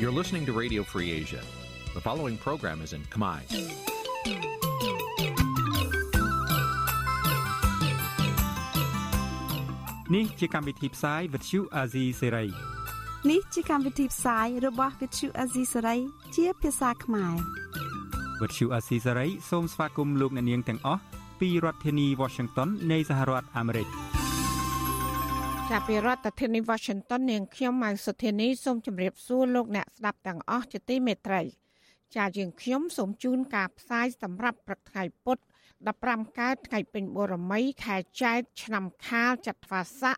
You're listening to Radio Free Asia. The following program is in Khmer. Nǐ chi càm bi tiệp xáy vệt chiu a zì sê ray នេះជាកម្មវិធីផ្សាយរបស់ Vithu Azisari ជាភាសាខ្មែរ វត្តឈូអាស៊ីសេរីសូមស្វាគមន៍លោកអ្នកនាងទាំងអស់ពីរដ្ឋធានី Washington នៃសហរដ្ឋអាមេរិក ចាប់ពីរដ្ឋធានី Washington នាងខ្ញុំម៉ៅសុធានីសូមជម្រាបសួរលោកអ្នកស្ដាប់ទាំងអស់ជាទីមេត្រីចា៎យើងខ្ញុំសូមជូនការផ្សាយសម្រាប់ព្រឹកថ្ងៃពុទ្ធ15កើតថ្ងៃពេញបូរមី ខែចែកឆ្នាំខាលចត្វាស័ក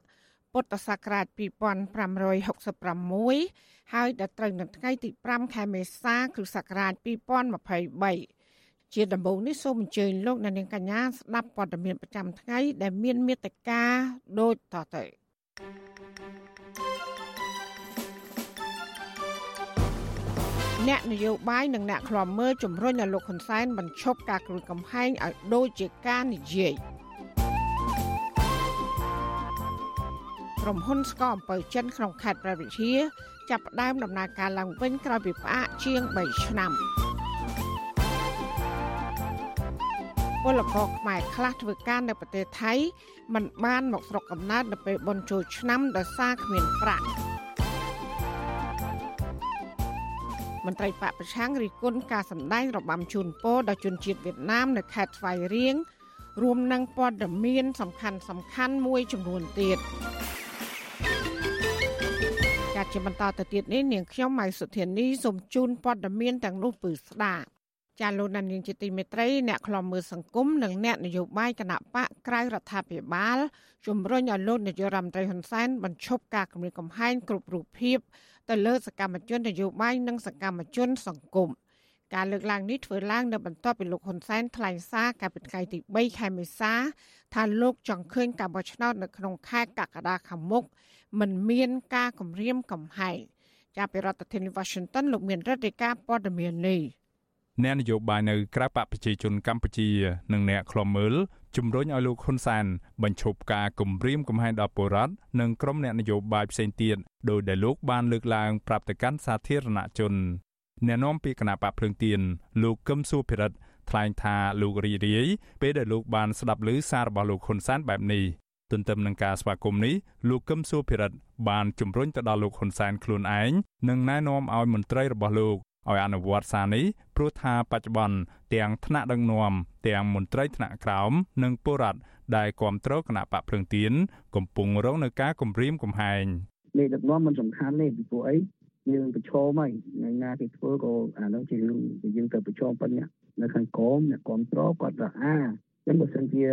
ពុទ្ធសករាជ2566ហើយដល់ត្រូវនៅថ្ងៃទី5ខែមេសា គ្រិស្តសករាជ2023ជាដំបូងនេះសូមអញ្ជើញលោកអ្នកនាងកញ្ញាស្ដាប់ព័ត៌មានប្រចាំថ្ងៃដែលមានមេត្តាដូចតទៅ អ្នកនយោបាយនិងអ្នកខ្លាំមើលជំរុញឲ្យលោកហ៊ុនសែនបញ្ឈប់ការគម្រាមកំហែងឲ្យដូចជាការនិយាយក្រុមហ៊ុនស្កអំពើចិនក្នុងខេត្តព្រះវិហារចាប់ផ្ដើមដំណើរការឡើងវិញក្រោយពីផ្អាកជាង3ឆ្នាំ ពលករខ្មែរខ្លះធ្វើការនៅប្រទេសថៃមិនបានមកស្រុកកំណើតនៅពេលបុណ្យចូលឆ្នាំដោយសារគ្មានប្រាក់មន្ត្រីបកប្រឆាំងរិះគន់ការសម្ដែងរបាំជូនពរដល់ជនជាតិវៀតណាមនៅខេត្តស្វាយរៀងរួមនឹងព័ត៌មានសំខាន់សំខាន់មួយចំនួនទៀតចាត់ជាបន្តទៅទៀតនេះនាងខ្ញុំម៉ៃសុធានីសូមជូនព័ត៌មានទាំងនោះពឺស្ដាប់ ចាលោកដានៀងជាទីមេត្រីអ្នកខ្លំមើលសង្គមនិងអ្នកនយោបាយគណៈបកក្រៅរដ្ឋាភិបាលជំរុញឲ្យលោកនាយករដ្ឋមន្ត្រីហ៊ុនសែនបញ្ឈប់ការគម្រាមកំហែងគ្រប់រូបភាពទៅលើសកម្មជននយោបាយនិងសកម្មជនសង្គមការលើកឡើងនេះធ្វើឡើងនៅបន្ទាប់ពីលោកហ៊ុនសែនថ្លែងសារកាលពីថ្ងៃទី3ខែមេសាថាលោកចង់ឃើញការបោះឆ្នោតនៅក្នុងខែកក្កដាខាងមុខមិនមានការគម្រាមកំហែងចាប់ពីរដ្ឋធានី Washington លោកមានរដ្ឋាភិការព័ត៌មាននេះ អ្នកនយោបាយនៅក្រៅបកប្រជាជនកម្ពុជា និងអ្នកខ្លំមើលជំរុញឲ្យលោកហ៊ុនសែនបញ្ឈប់ការគំរាមកំហែងដល់ពលរដ្ឋនិងក្រុមអ្នកនយោបាយផ្សេងទៀតដោយដែលលោកបានលើកឡើងប្រាប់ទៅកាន់សាធារណជនអ្នកនាំពាក្យគណៈបកភ្លើងទៀនលោកកឹមសុភិរិទ្ធថ្លែងថាលោករីរាយពេលដែលលោកបានស្ដាប់ឮសាររបស់លោកហ៊ុនសែនបែបនេះទន្ទឹមនឹងការស្វាគមន៍នេះលោកកឹមសុភិរិទ្ធបានជំរុញទៅដល់លោកហ៊ុនសែនខ្លួនឯងនិងណែនាំឲ្យមន្ត្រីរបស់លោក ឲ្យអនុវត្តសារនេះព្រោះថាបច្ចុប្បន្នទាំងថ្នាក់ដឹកនាំទាំងមន្ត្រីថ្នាក់ក្រោមនិងពលរដ្ឋដែលគ្រប់គ្រងគណៈបកភ្លឹងទៀនកំពុងរងនឹងការគំរាមកំហែងនេះដឹកនាំមិនសំខាន់ទេពីព្រោះអីយើងប្រឈមហើយថ្ងៃណាគេធ្វើក៏អានោះជារឿងយើងទៅប្រឈមប៉ុណ្ណឹងនៅខាងក្រមអ្នកគ្រប់គ្រងគាត់ថាអាអញ្ចឹងបើសិនជា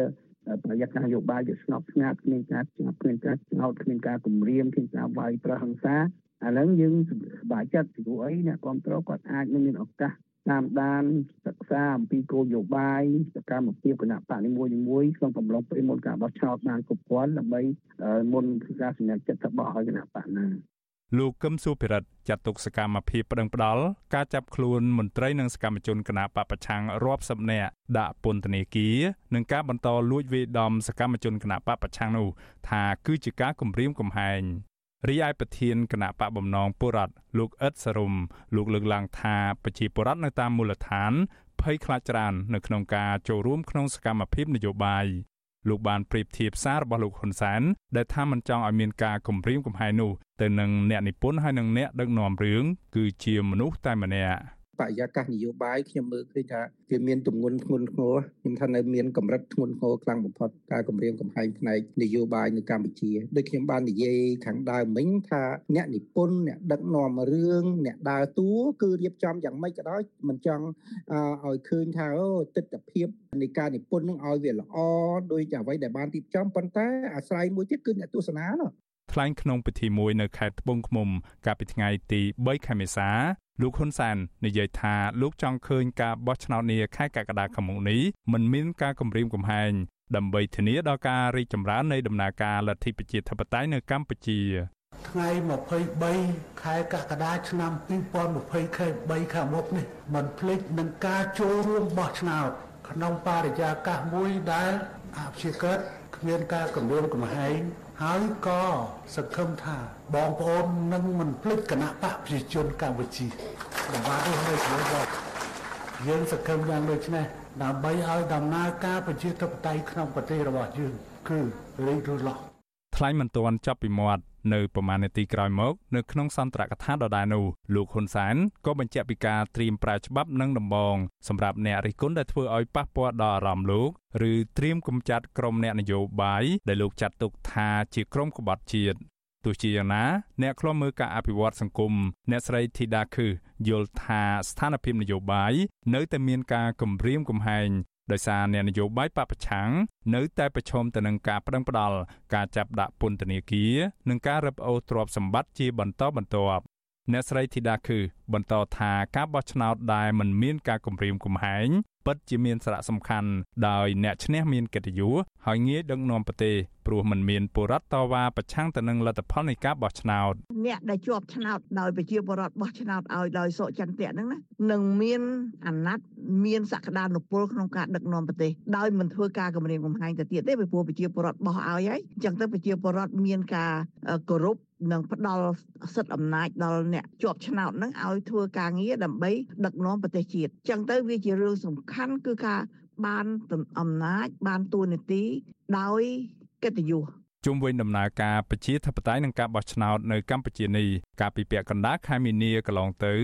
ប្រយ័ត្នការយោបាយវាស្ងប់ស្ងាត់គ្មានការចាប់គ្មានការឆ្នោតគ្មានការគំរាមគ្មានការវាយប្រហិង្សា ឥឡូវយើងសប្បាយចិត្តពីព្រោះអីអ្នកគ្រប់គ្រងគាត់អាចនឹងមានឱកាសតាមដានសិក្សាអំពីគោលនយោបាយសកម្មភាពគណៈបកនីមួយៗក្នុងកំឡុងពេលមុនការបោះឆ្នោតបានគ្រប់គ្រាន់ដើម្បីមុនការសម្រេចចិត្តរបស់ឲ្យគណៈបកណាលោកកឹមសុភិរិទ្ធចាត់ទុកសកម្មភាពប្តឹងផ្ដាល់ការចាប់ខ្លួនមន្ត្រីនិងសកម្មជនគណបកប្រឆាំងរាប់សិបនាក់ដាក់ពន្ធនាគារនិងការបន្តលួចវាយដំសកម្មជនគណបកប្រឆាំងនោះថាគឺជាការគំរាមកំហែង រីឯប្រធានគណៈបកបំណងពុរដ្ឋលោកអ៊ិតសរុំលោកលើកឡើងថាប្រជាពលរដ្ឋនៅតាមមូលដ្ឋានភ័យខ្លាចច្រើននៅក្នុងការចូលរួមក្នុងសកម្មភាពនយោបាយលោកបានប្រៀបធៀបសាររបស់លោកហ៊ុនសែនដែលថាមិនចង់ឲ្យមានការគំរាមកំហែងនោះទៅនឹងអ្នកនិពន្ធហើយនិងអ្នកដឹកនាំរឿងគឺជាមនុស្សតែម្នាក់ បរិយាកាសនយោបាយខ្ញុំមើលឃើញថាវាមានទម្ងន់ធ្ងន់ធ្ងរខ្ញុំថានៅមានកម្រិតធ្ងន់ធ្ងរខ្លាំងបំផុតការគម្រាមកំហែងផ្នែកនយោបាយនៅកម្ពុជាដូចខ្ញុំបាននិយាយខាងដើមមិញថាអ្នកនិពន្ធអ្នកដឹកនាំរឿងអ្នកដើរតួគឺរៀបចំយ៉ាងម៉េចក៏ដោយមិនចង់ឲ្យឃើញថាអូទស្សនវិជ្ជានៃការនិពន្ធនឹងឲ្យវាល្អដោយអ្វីដែលបានរៀបចំប៉ុន្តែអាស្រ័យមួយទៀតគឺអ្នកទស្សនានោះ ថ្លែងក្នុងពិធីមួយនៅខេត្តត្បូងឃ្មុំ កាលពីថ្ងៃទី3ខែមេសាលោកហ៊ុនសែននិយាយថាលោកចង់ឃើញការបោះឆ្នោតនាខែកក្កដាខាងមុខនេះមិនមានការគំរាមកំហែងដើម្បីធានាដល់ការរីកចម្រើននៃដំណើរការលទ្ធិប្រជាធិបតេយ្យនៅកម្ពុជាថ្ងៃ23ខែកក្កដាឆ្នាំ2020ខែ3ខាងមុខនេះមិនភ្លេចនឹងការចូលរួមបោះឆ្នោតក្នុងបរិយាកាសមួយដែលអព្យាក្រឹតគ្មានការគម្រាមកំហែង ហើយក៏សង្ឃឹមថាបងប្អូននឹងមិនភ្លេចគណៈបកប្រជាជនកម្ពុជាដើម្បីឲ្យនៅក្នុងបទយើងសង្ឃឹមយ៉ាងដូចនេះដើម្បីឲ្យដំណើរការប្រជាធិបតេយ្យក្នុងប្រទេសរបស់យើងគឺរីករាយឡោះថ្លែងមិនទាន់ចាប់ពីមាត់ នៅប្រមាណនាទីក្រោយមកនៅក្នុងសន្ទរកថាដដែលនោះលោកហ៊ុនសែនក៏បញ្ជាក់ពីការត្រៀមប្រើច្បាប់និងដំបងសម្រាប់អ្នករិះគន់ដែលធ្វើឲ្យប៉ះពាល់ដល់អារម្មណ៍លោកឬត្រៀមកំចាត់ក្រុមអ្នកនយោបាយដែលលោកចាត់ទុកថាជាក្រុមក្បត់ជាតិទោះជាយ៉ាងណាអ្នកខ្លំមើលការអភិវឌ្ឍសង្គមអ្នកស្រីធីតាខឺយល់ថាស្ថានភាពនយោបាយនៅតែមានការគំរាមកំហែង ដោយសារអ្នកនយោបាយបពប្រឆាំងនៅតែប្រឈមទៅនឹងការប្តឹងផ្តល់ការចាប់ដាក់ពន្ធនាគារនិងការរឹបអូសទ្រព្យសម្បត្តិជាបន្តបន្ទាប់អ្នកស្រីធីតាគឺបន្តថាការបោះឆ្នោតដែលមិនមានការគំរាមកំហែង ពិតជាមានសារៈសំខាន់ដោយអ្នកឈ្នះមានកិត្តិយសហើយងាយដឹកនាំប្រទេសព្រោះมันមានបុរដ្ឋតវ៉ាប្រឆាំងទៅនឹងលទ្ធផលនៃការបោះឆ្នោតអ្នកដែលជាប់ឆ្នោតដោយប្រជាពលរដ្ឋបោះឆ្នោតឲ្យដោយសុចន្ទៈហ្នឹងណានឹងមានអាណត្តិមានសក្តានុពលក្នុងការដឹកនាំប្រទេសដោយមិនធ្វើការគម្រាមកំហែងទៅទៀតទេពីព្រោះប្រជាពលរដ្ឋបោះឲ្យហើយអញ្ចឹងទៅប្រជាពលរដ្ឋមានការគោរព និងផ្ដល់សិទ្ធិអំណាចដល់អ្នកជាប់ឆ្នោតហ្នឹងឲ្យធ្វើការងារដើម្បីដឹកនាំប្រទេសជាតិអញ្ចឹងទៅវាជារឿងសំខាន់គឺការបានអំណាចបានទួនាទីដោយកិត្តិយស ជុំវិញដំណើរការប្រជាធិបតេយ្យនិងការបោះឆ្នោតនៅកម្ពុជានេះកាលពីពាក់កណ្ដាលខែមីនាកន្លងទៅ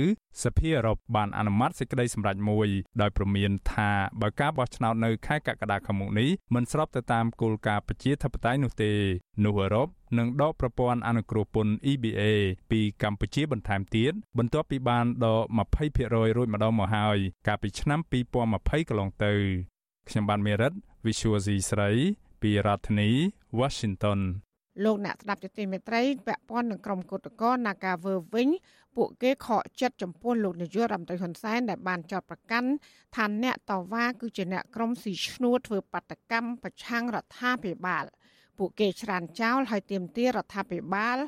សភាអឺរ៉ុបបានអនុម័តសេចក្តីសម្រេចមួយដោយព្រមានថាបើការបោះឆ្នោតនៅខែកក្កដាខាងមុខនេះមិនស្របទៅតាមគោលការណ៍ប្រជាធិបតេយ្យនោះទេនោះអឺរ៉ុបនឹងដកប្រព័ន្ធអនុគ្រោះពន្ធ EBA ពីកម្ពុជាបន្ថែមទៀតបន្ទាប់ពីបានដក20%រួចម្ដងមកហើយកាលពីឆ្នាំ2020កន្លងទៅខ្ញុំបានមេរិត Visual C ស្រី ពីរដ្ឋធានី Washington លោកអ្នកស្ដាប់ជាទីមេត្រីពាក់ព័ន្ធនឹងក្រុមគឧតកោ Nagaver វិញពួកគេខកចិត្តចំពោះលោកនាយករដ្ឋមន្ត្រីហ៊ុនសែនដែលបានចោទប្រកាន់ថាអ្នកតវ៉ាគឺជាអ្នកក្រុមស៊ីឈ្នួលធ្វើបាតកម្មប្រឆាំងរដ្ឋាភិបាលពួកគេច្រានចោលហើយទាមទាររដ្ឋាភិបាល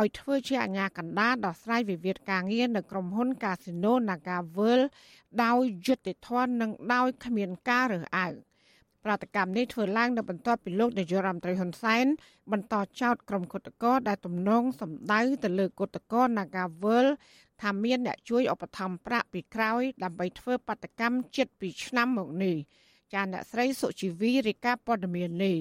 ឲ្យធ្វើជាអាជ្ញាកណ្ដាលដោះស្រាយវិវាទការងារនៅក្រុមហ៊ុន Casino NagaWorld ដោយយុត្តិធម៌និងដោយគ្មានការរើសអើង ប្រតិកម្មនេះធ្វើឡើងនៅបន្ទាប់ពីលោកនាយករដ្ឋមន្ត្រីហ៊ុនសែនបន្តចោទក្រុមគឧតកោដែលទំនងសម្ដៅទៅលើគឧតកោ Nagavel ថាមានអ្នកជួយឧបត្ថម្ភប្រាក់ពីក្រោយដើម្បីធ្វើបាតកម្មជិត2ឆ្នាំមកនេះចាអ្នកស្រីសុជីវីរាយការណ៍ព័ត៌មាននេះ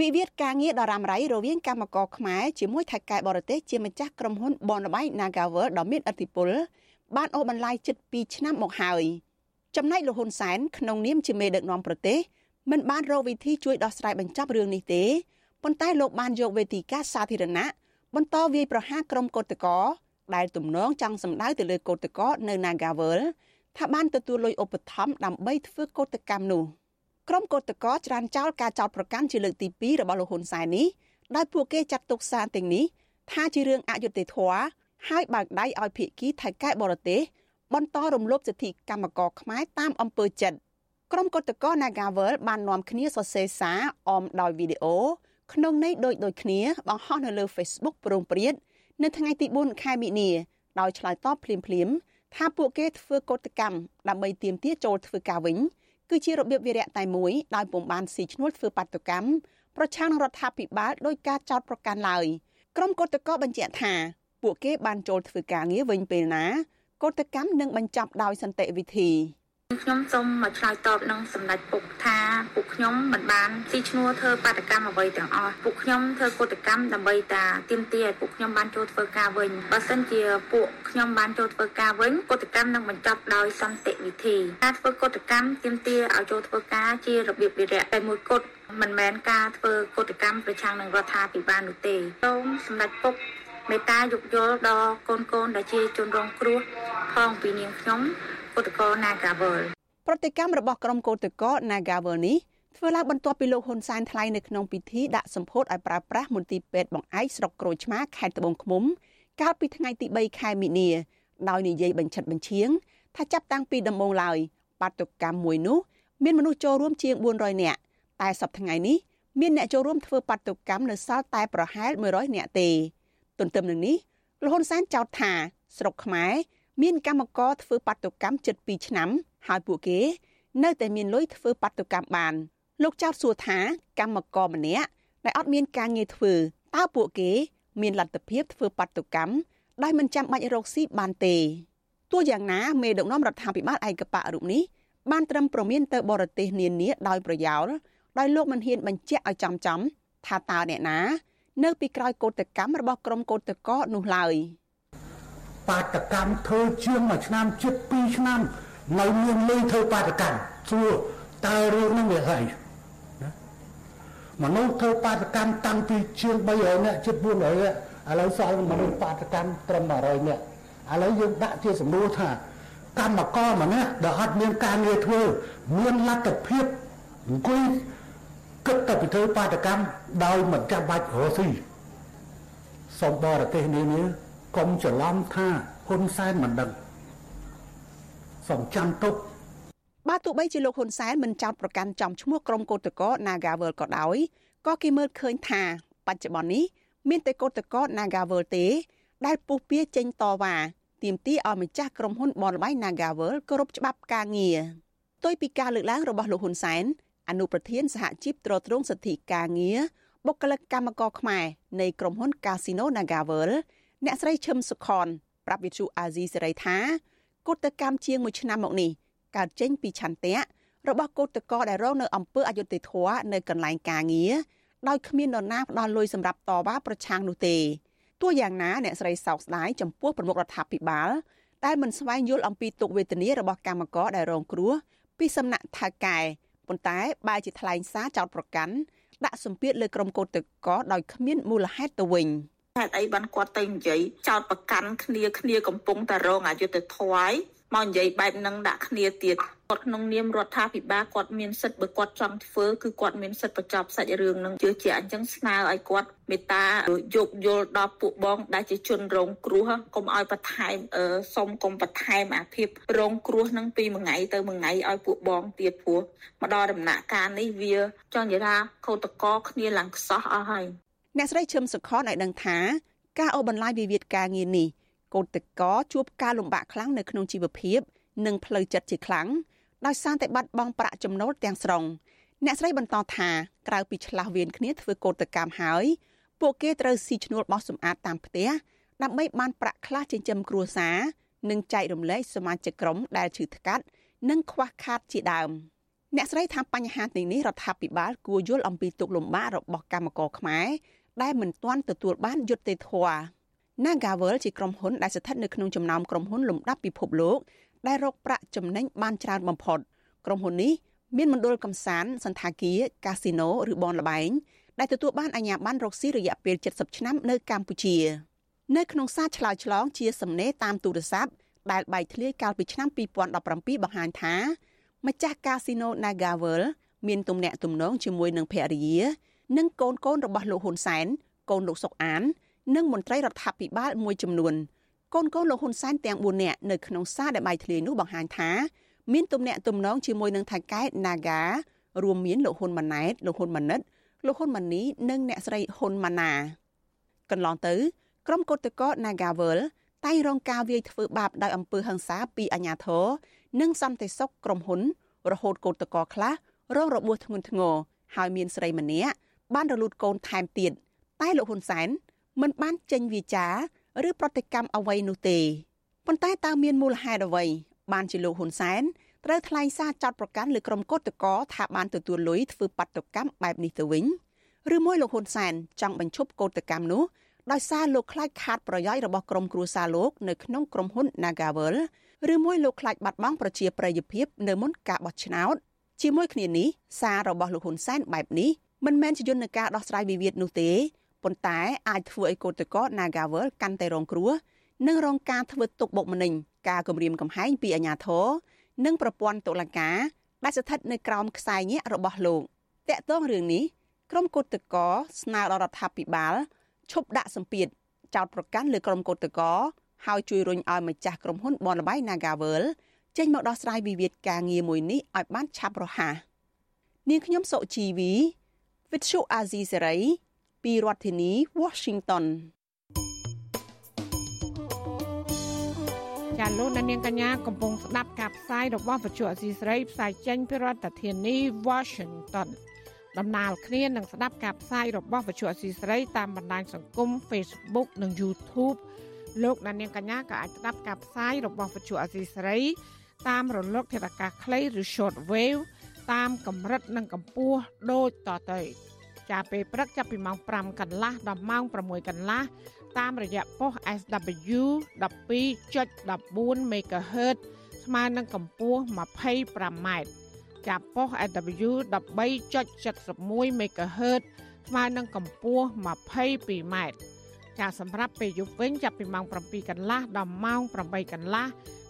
វិវាទការងារដ៏រ៉ាំរ៉ៃរវាងកម្មករខ្មែរជាមួយថៃកែបរទេសជាម្ចាស់ក្រុមហ៊ុនបនលបៃ Nagavel ដ៏មានឥទ្ធិពលបានអូសបន្លាយជិត2ឆ្នាំមកហើយចំណែកលោកហ៊ុនសែនក្នុងនាមជាមេដឹកនាំប្រទេស មិនបានរកវិធីជួយដោះស្រាយបញ្ចប់រឿងនេះទេប៉ុន្តែលោកបានយកវេទិកាសាធារណៈបន្តវាយប្រហារក្រុមកោតកោដែលទំនងចង់សម្ដៅទៅលើកោតកោនៅ Nagawal ថាបានទទួលលុយឧបត្ថម្ភដើម្បីធ្វើកោតកម្មនោះក្រុមកោតកោច្រានចោលការចោទប្រកាន់ជាលើកទី2របស់លោកហ៊ុនសែននេះដោយពួកគេចាត់ទុកសារទាំងនេះថាជារឿងអយុត្តិធម៌ហើយបើកដៃឲ្យភៀកគីថៃកែបរទេសបន្តរំលោភសិទ្ធិកម្មករខ្មែរតាមអំពើចិត្ត ក្រុមកុតកោ Nagavel បាននាំគ្នាសរសេរសារអមដោយវីដេអូក្នុងន័យដូចដូចគ្នាបង្ហោះនៅលើ Facebook ប្រងព្រាតនៅថ្ងៃទី4ខែមិនិនាដោយឆ្លើយតបភ្លាមភ្លាមថាពួកគេធ្វើកុតកម្មដើម្បីទាមទារចូលធ្វើការវិញគឺជារបៀបវិរៈតែមួយដោយពុំបានស៊ីឈ្នួលធ្វើបាតុកម្មប្រឆាំងនឹងរដ្ឋាភិបាលដោយការចោទប្រកាន់ឡើយក្រុមកុតកោបញ្ជាក់ថាពួកគេបានចូលធ្វើការងារវិញពេលណាកុតកម្មនឹងបញ្ចប់ដោយសន្តិវិធី ខ្ញុំសូមមកឆ្លើយតបនឹងសម្ដេចពុកថាពួកខ្ញុំមិនបានស៊ីឈ្នួលធ្វើបាតកម្មអ្វីទាំងអស់ពួកខ្ញុំធ្វើកតកម្មដើម្បីតាទាមទារឲ្យពួកខ្ញុំបានចូលធ្វើការវិញបើសិនជាពួកខ្ញុំបានចូលធ្វើការវិញកតកម្មនឹងបញ្ចប់ដោយសន្តិវិធីការធ្វើកតកម្មទាមទារឲ្យចូលធ្វើការជារបៀបវិរៈតែមួយគត់មិនមែនការធ្វើកតកម្មប្រឆាំងនឹងរដ្ឋាភិបាលនោះទេសូមសម្ដេចពុកមេត្តាយោគយល់ដល់កូនកូនដែលជាជនរងគ្រោះផងពីនាងខ្ញុំ កោតកោ Nagawal ប្រតិកម្មរបស់ក្រុមកោតកោ Nagawal នេះធ្វើឡើងបន្ទាប់ពីលោកហ៊ុនសែនថ្លែងនៅក្នុងពិធីដាក់សម្ពោធឲ្យប្រើប្រាស់មន្ទីរពេទ្យបង្អែកស្រុកក្រូចឆ្មាខេត្តត្បូងឃ្មុំ កាលពីថ្ងៃទី3ខែមិនិនាដោយនិយាយបញ្ឆិតបញ្ឈៀងថាចាប់តាំងពីដំបូងឡើយបាតុកម្មមួយនោះមានមនុស្សចូលរួមជាង400នាក់តែសប្តាហ៍ថ្ងៃនេះមានអ្នកចូលរួមធ្វើបាតុកម្មនៅសល់តែប្រហែល100នាក់ទេ ទន្ទឹមនឹងនេះលោកហ៊ុនសែនចោទថាស្រុកខ្មែរ មានកម្មករធ្វើបាតុកម្មជិត2ឆ្នាំ ហើយពួកគេ នៅតែមានលុយធ្វើបាតុកម្មបាន លោកចោទសួរថាកម្មករម្នាក់ដែលអត់មានការងារធ្វើតើពួកគេ មានលទ្ធភាពធ្វើបាតុកម្មដោយមិនចាំបាច់រកស៊ីបានទេទោះយ៉ាងណាមេដឹកនាំរដ្ឋាភិបាលឯកបៈរូបនេះបានត្រឹមប្រមានទៅបរទេសនានាដោយប្រយោលដោយលោកមិនហ៊ានបញ្ជាក់ឲ្យចំចំថាតើអ្នកណា នៅពីក្រោយកោតកម្មរបស់ក្រុមកោតកោនោះឡើយ បាតកម្មធ្វើជាងមួយឆ្នាំជិត2ឆ្នាំនៅមានលុយធ្វើបាតកម្មសួរតើរឿងនោះវាហើយមនុស្សធ្វើបាតកម្មតាំងពីជាង300នាក់ជិត400នាក់ឥឡូវសល់មនុស្សបាតកម្មត្រឹម100នាក់ឥឡូវយើងដាក់ជាសំណួរថាកម្មករម្នាក់ដែលអត់មានការងារធ្វើមានលទ្ធភាពអង្គុយគិតតែពីធ្វើបាតកម្មដោយមិនចាំបាច់រកស៊ីសូមបរទេសនានា កុំច្រឡំថាហ៊ុនសែនមិនដឹងសូមចាំទុកបើទោះបីជាលោកហ៊ុនសែនមិនចោទប្រកាន់ចំឈ្មោះក្រុមកោតក្រ Nagavel ក៏ដោយក៏គេមើលឃើញថាបច្ចុប្បន្ននេះមានតែកោតក្រ Nagavel ទេ ដែលពុះពៀចេញតវ៉ាទាមទារឲ្យម្ចាស់ក្រុមហ៊ុនបនលបៃ Nagavel គោរពច្បាប់ការងារផ្ទុយពីការលើកឡើងរបស់លោកហ៊ុនសែនអនុប្រធានសហជីពត្រួតត្រងសិទ្ធិការងារបុគ្គលិកកម្មករខ្មែរនៃក្រុមហ៊ុន Casino Nagavel អ្នកស្រីឈឹមសុខនប្រាប់វិទ្យុអាស៊ីសេរីថាកុតកម្មជាង1ឆ្នាំមកនេះកើតចេញពីឆន្ទៈរបស់កោតក្រដែលរងនៅអំពើអយុត្តិធម៌នៅកន្លែងការងារដោយគ្មាននរណាផ្ដល់លុយសម្រាប់តវ៉ាប្រឆាំងនោះទេទោះយ៉ាងណាអ្នកស្រីសោកស្ដាយចំពោះប្រមុខរដ្ឋាភិបាលដែលមិនស្វែងយល់អំពីទុកវេទនារបស់កម្មករដែលរងគ្រោះពីសំណាក់ថៅកែប៉ុន្តែបែរជាថ្លែងសារចោតប្រកាន់ដាក់សម្ពាធលើក្រុមកោតក្រដោយគ្មានមូលហេតុទៅវិញ ហេតុអីបានគាត់ទៅនិយាយចោតប្រកាន់គ្នាគ្នាកំពុងតែរងអយុត្តិធម៌មកនិយាយបែបហ្នឹងដាក់គ្នាទៀតគាត់ក្នុងនាមរដ្ឋាភិបាលគាត់មានសិទ្ធិបើគាត់ចង់ធ្វើគឺគាត់មានសិទ្ធិបញ្ចប់សាច់រឿងហ្នឹងជឿជាក់អញ្ចឹងស្នើឲ្យគាត់មេត្តាយោគយល់ដល់ពួកបង ដែលជាជនរងគ្រោះកុំឲ្យបន្ថែមសុំកុំបន្ថែមអាភិបរងគ្រោះហ្នឹងពីមួយថ្ងៃទៅមួយថ្ងៃឲ្យពួកបងទៀតព្រោះមកដល់ដំណាក់កាលនេះវាចង់និយាយថាខូតកគ្នាឡើងខ្សោះអស់ហើយ អ្នកស្រីឈឹមសុខនឲ្យដឹងថាការអូបន្លាយវិវាទការងារនេះកូនតកជួបការលំបាកខ្លាំងនៅក្នុងជីវភាពនិងផ្លូវចិត្តជាខ្លាំងដោយសារតែបាត់បង់ប្រាក់ចំណូលទាំងស្រុងអ្នកស្រីបន្តថាក្រៅពីឆ្លាស់វៀនគ្នាធ្វើកោតកម្មហើយពួកគេត្រូវស៊ីឈ្នួលបោះសម្អាតតាមផ្ទះដើម្បីបានប្រាក់ខ្លះចិញ្ចឹមគ្រួសារនិងចែករំលែកសមាជិកក្រុមដែលឈឺថ្កាត់និងខ្វះខាតជាដើមអ្នកស្រីថាបញ្ហាទាំងនេះរដ្ឋាភិបាលគួរយល់អំពីទុកលំបាករបស់កម្មករខ្មែរ ដែលមិនទាន់ទទួលបានយុត្តិធម៌ Nagavel ជាក្រុមហ៊ុនដែលស្ថិតនៅក្នុងចំណោមក្រុមហ៊ុនលំដាប់ពិភពលោកដែលរកប្រាក់ចំណេញបានច្រើនបំផុតក្រុមហ៊ុននេះមានមណ្ឌលកំសាន្តសន្តាគារកាស៊ីណូឬបនលបែងដែលទទួលបានអាជ្ញាប័ណ្ណរកស៊ីរយៈពេល70ឆ្នាំនៅកម្ពុជា នៅក្នុងសារឆ្លើយឆ្លងជាសំណេរតាមទូរស័ព្ទដែលបែកធ្លាយកាលពីឆ្នាំ2017បង្ហាញថាម្ចាស់កាស៊ីណូ Nagavel មានទំនាក់ទំនងជាមួយនឹងភរិយា និងកូនកូនរបស់លោកហ៊ុនសែនកូនលោកសុកអាន និងមន្ត្រីរដ្ឋាភិបាលមួយចំនួនកូនកូនលោកហ៊ុនសែនទាំង4នាក់នៅក្នុងសារដែលបាយធ្លាយនោះបង្ហាញថាមានទំនាក់ទំនងជាមួយនឹងថៃកែ Naga រួមមានលោកហ៊ុនម៉ាណែតលោកហ៊ុនម៉ាណិតលោកហ៊ុនម៉ាណីនិងអ្នកស្រីហ៊ុនម៉ាណាកន្លងទៅក្រុមកោតក្រ Nagavel តែងរងការវាយធ្វើបាបដោយអំពើហិង្សាពីអាជ្ញាធរនិងសន្តិសុខក្រុមហ៊ុន រហូតកោតក្រខ្លះរងរបួសធ្ងន់ធ្ងរហើយមានស្រីម្នាក់ បានរលូតកូនថែមទៀតតែលោកហ៊ុនសែនមិនបានចេញវាចាឬប្រតិកម្មអ្វីនោះទេប៉ុន្តែតើមានមូលហេតុអ្វី បានជាលោកហ៊ុនសែនត្រូវថ្លែងសារចោទប្រកាន់លើក្រុមកោតក្រថាបានទទួលលុយធ្វើបាតុកម្មបែបនេះទៅវិញឬមួយលោកហ៊ុនសែនចង់បញ្ឈប់កោតកម្មនោះដោយសារលោកខ្លាចខាតប្រយោជន៍របស់ក្រុមគ្រួសារលោកនៅក្នុងក្រុមហ៊ុន Nagavel ឬមួយលោកខ្លាចបាត់បង់ប្រជាប្រិយភាពនៅមុនការបោះឆ្នោតជាមួយគ្នានេះសាររបស់លោកហ៊ុនសែនបែបនេះ មិនមែនជាយន្តការដោះស្រាយវិវាទនោះទេប៉ុន្តែអាចធ្វើឲ្យកោតក្រ Nagavel កាន់តែរងគ្រោះនិងរងការធ្វើទុកបុកម្នេញការគំរាមកំហែងពីអាជ្ញាធរនិងប្រព័ន្ធតុលាការដែលស្ថិតនៅក្រោមខ្សែញាក់របស់លោកតកតងរឿងនេះក្រុមកោតក្រស្នើដល់រដ្ឋាភិបាលឈប់ដាក់សម្ពាធចោតប្រកាន់លើក្រុមកោតក្រហើយជួយរុញឲ្យម្ចាស់ក្រុមហ៊ុនបនលបៃ Nagavel ចេញមកដោះស្រាយវិវាទការងារមួយនេះឲ្យបានឆាប់រហ័សនាងខ្ញុំសុជីវី Vithu Azizi Serai ពីរដ្ឋធានី Washington ចាលោកនាងកញ្ញាកំពុងស្ដាប់ការផ្សាយរបស់វិទ្យុអសីស្រីផ្សាយចេញពីរដ្ឋធានី Washington ដំណើរគ្នានឹងស្ដាប់ការផ្សាយរបស់វិទ្យុអសីស្រីតាមបណ្ដាញសង្គម Facebook និង YouTube លោកនាងកញ្ញាក៏អាចស្ដាប់ការផ្សាយរបស់វិទ្យុអសីស្រីតាមរលកធាតុអាកាសខ្លីឬ Short Wave តាមកម្រិតនិងកម្ពស់ដូចតទៅចាប់ពេលព្រឹកចាប់ពីម៉ោង5កន្លះដល់ម៉ោង6កន្លះតាមរយៈប៉ុស SW 12.14 MHz ស្មើនឹងកម្ពស់ 25m ចាប់ប៉ុស SW 13.71 MHz ស្មើនឹងកម្ពស់ 22m ចាសម្រាប់ពេលយប់វិញចាប់ពីម៉ោង7កន្លះដល់ម៉ោង8កន្លះ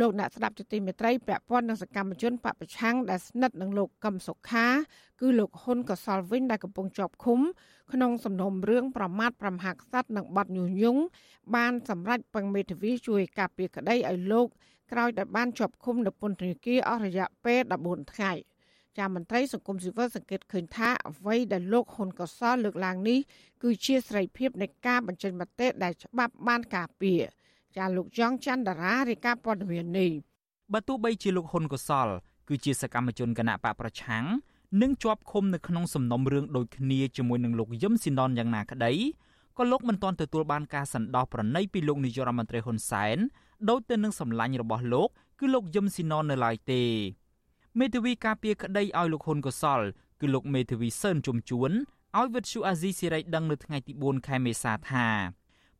លោកអ្នកស្ដាប់ជាទីមេត្រីពាក់ព័ន្ធនឹងសកម្មជនបពប្រឆាំងដែលស្និទ្ធនឹងលោកកឹមសុខា គឺលោកហ៊ុនកសលវិញដែលកំពុងជាប់ឃុំ ក្នុងសំណុំរឿងប្រមាថប្រមហាក្សត្រនិងបទញុះញង់បានសម្រេចពឹងមេធាវីជួយការពារក្តីឲ្យលោកក្រោយដែលបានជាប់ឃុំនៅពន្ធនាគារអស់រយៈពេល14ថ្ងៃចាមន្ត្រីសង្គមស៊ីវិលសង្កេតឃើញថាអ្វីដែលលោកហ៊ុនកសលលើកឡើងនេះគឺជាសេរីភាពនៃការបញ្ចេញមតិដែលច្បាប់បានការពារ ចាលោកយ៉ងច័ន្ទតារារាយការណ៍ព័ត៌មាននេះបើទោះបីជាលោកហ៊ុនកសល គឺជាសកម្មជនគណៈបកប្រឆាំងនិងជាប់ឃុំនៅក្នុងសំណុំរឿងដូចគ្នាជាមួយនឹងលោកយឹមស៊ីណនយ៉ាងណាក្តីក៏លោកមិនទាន់ទទួលបានការសណ្ដោសប្រណីពីលោកនាយរដ្ឋមន្ត្រីហ៊ុនសែនដោយទៅនឹងសម្លាញ់របស់លោក គឺលោកយឹមស៊ីណននៅឡើយទេមេធាវីការពារក្តីឲ្យលោកហ៊ុនកសល គឺលោកមេធាវីសឿនជុំជួនឲ្យវិទ្យុអាស៊ីសេរីដឹងនៅថ្ងៃទី4ខែមេសាថា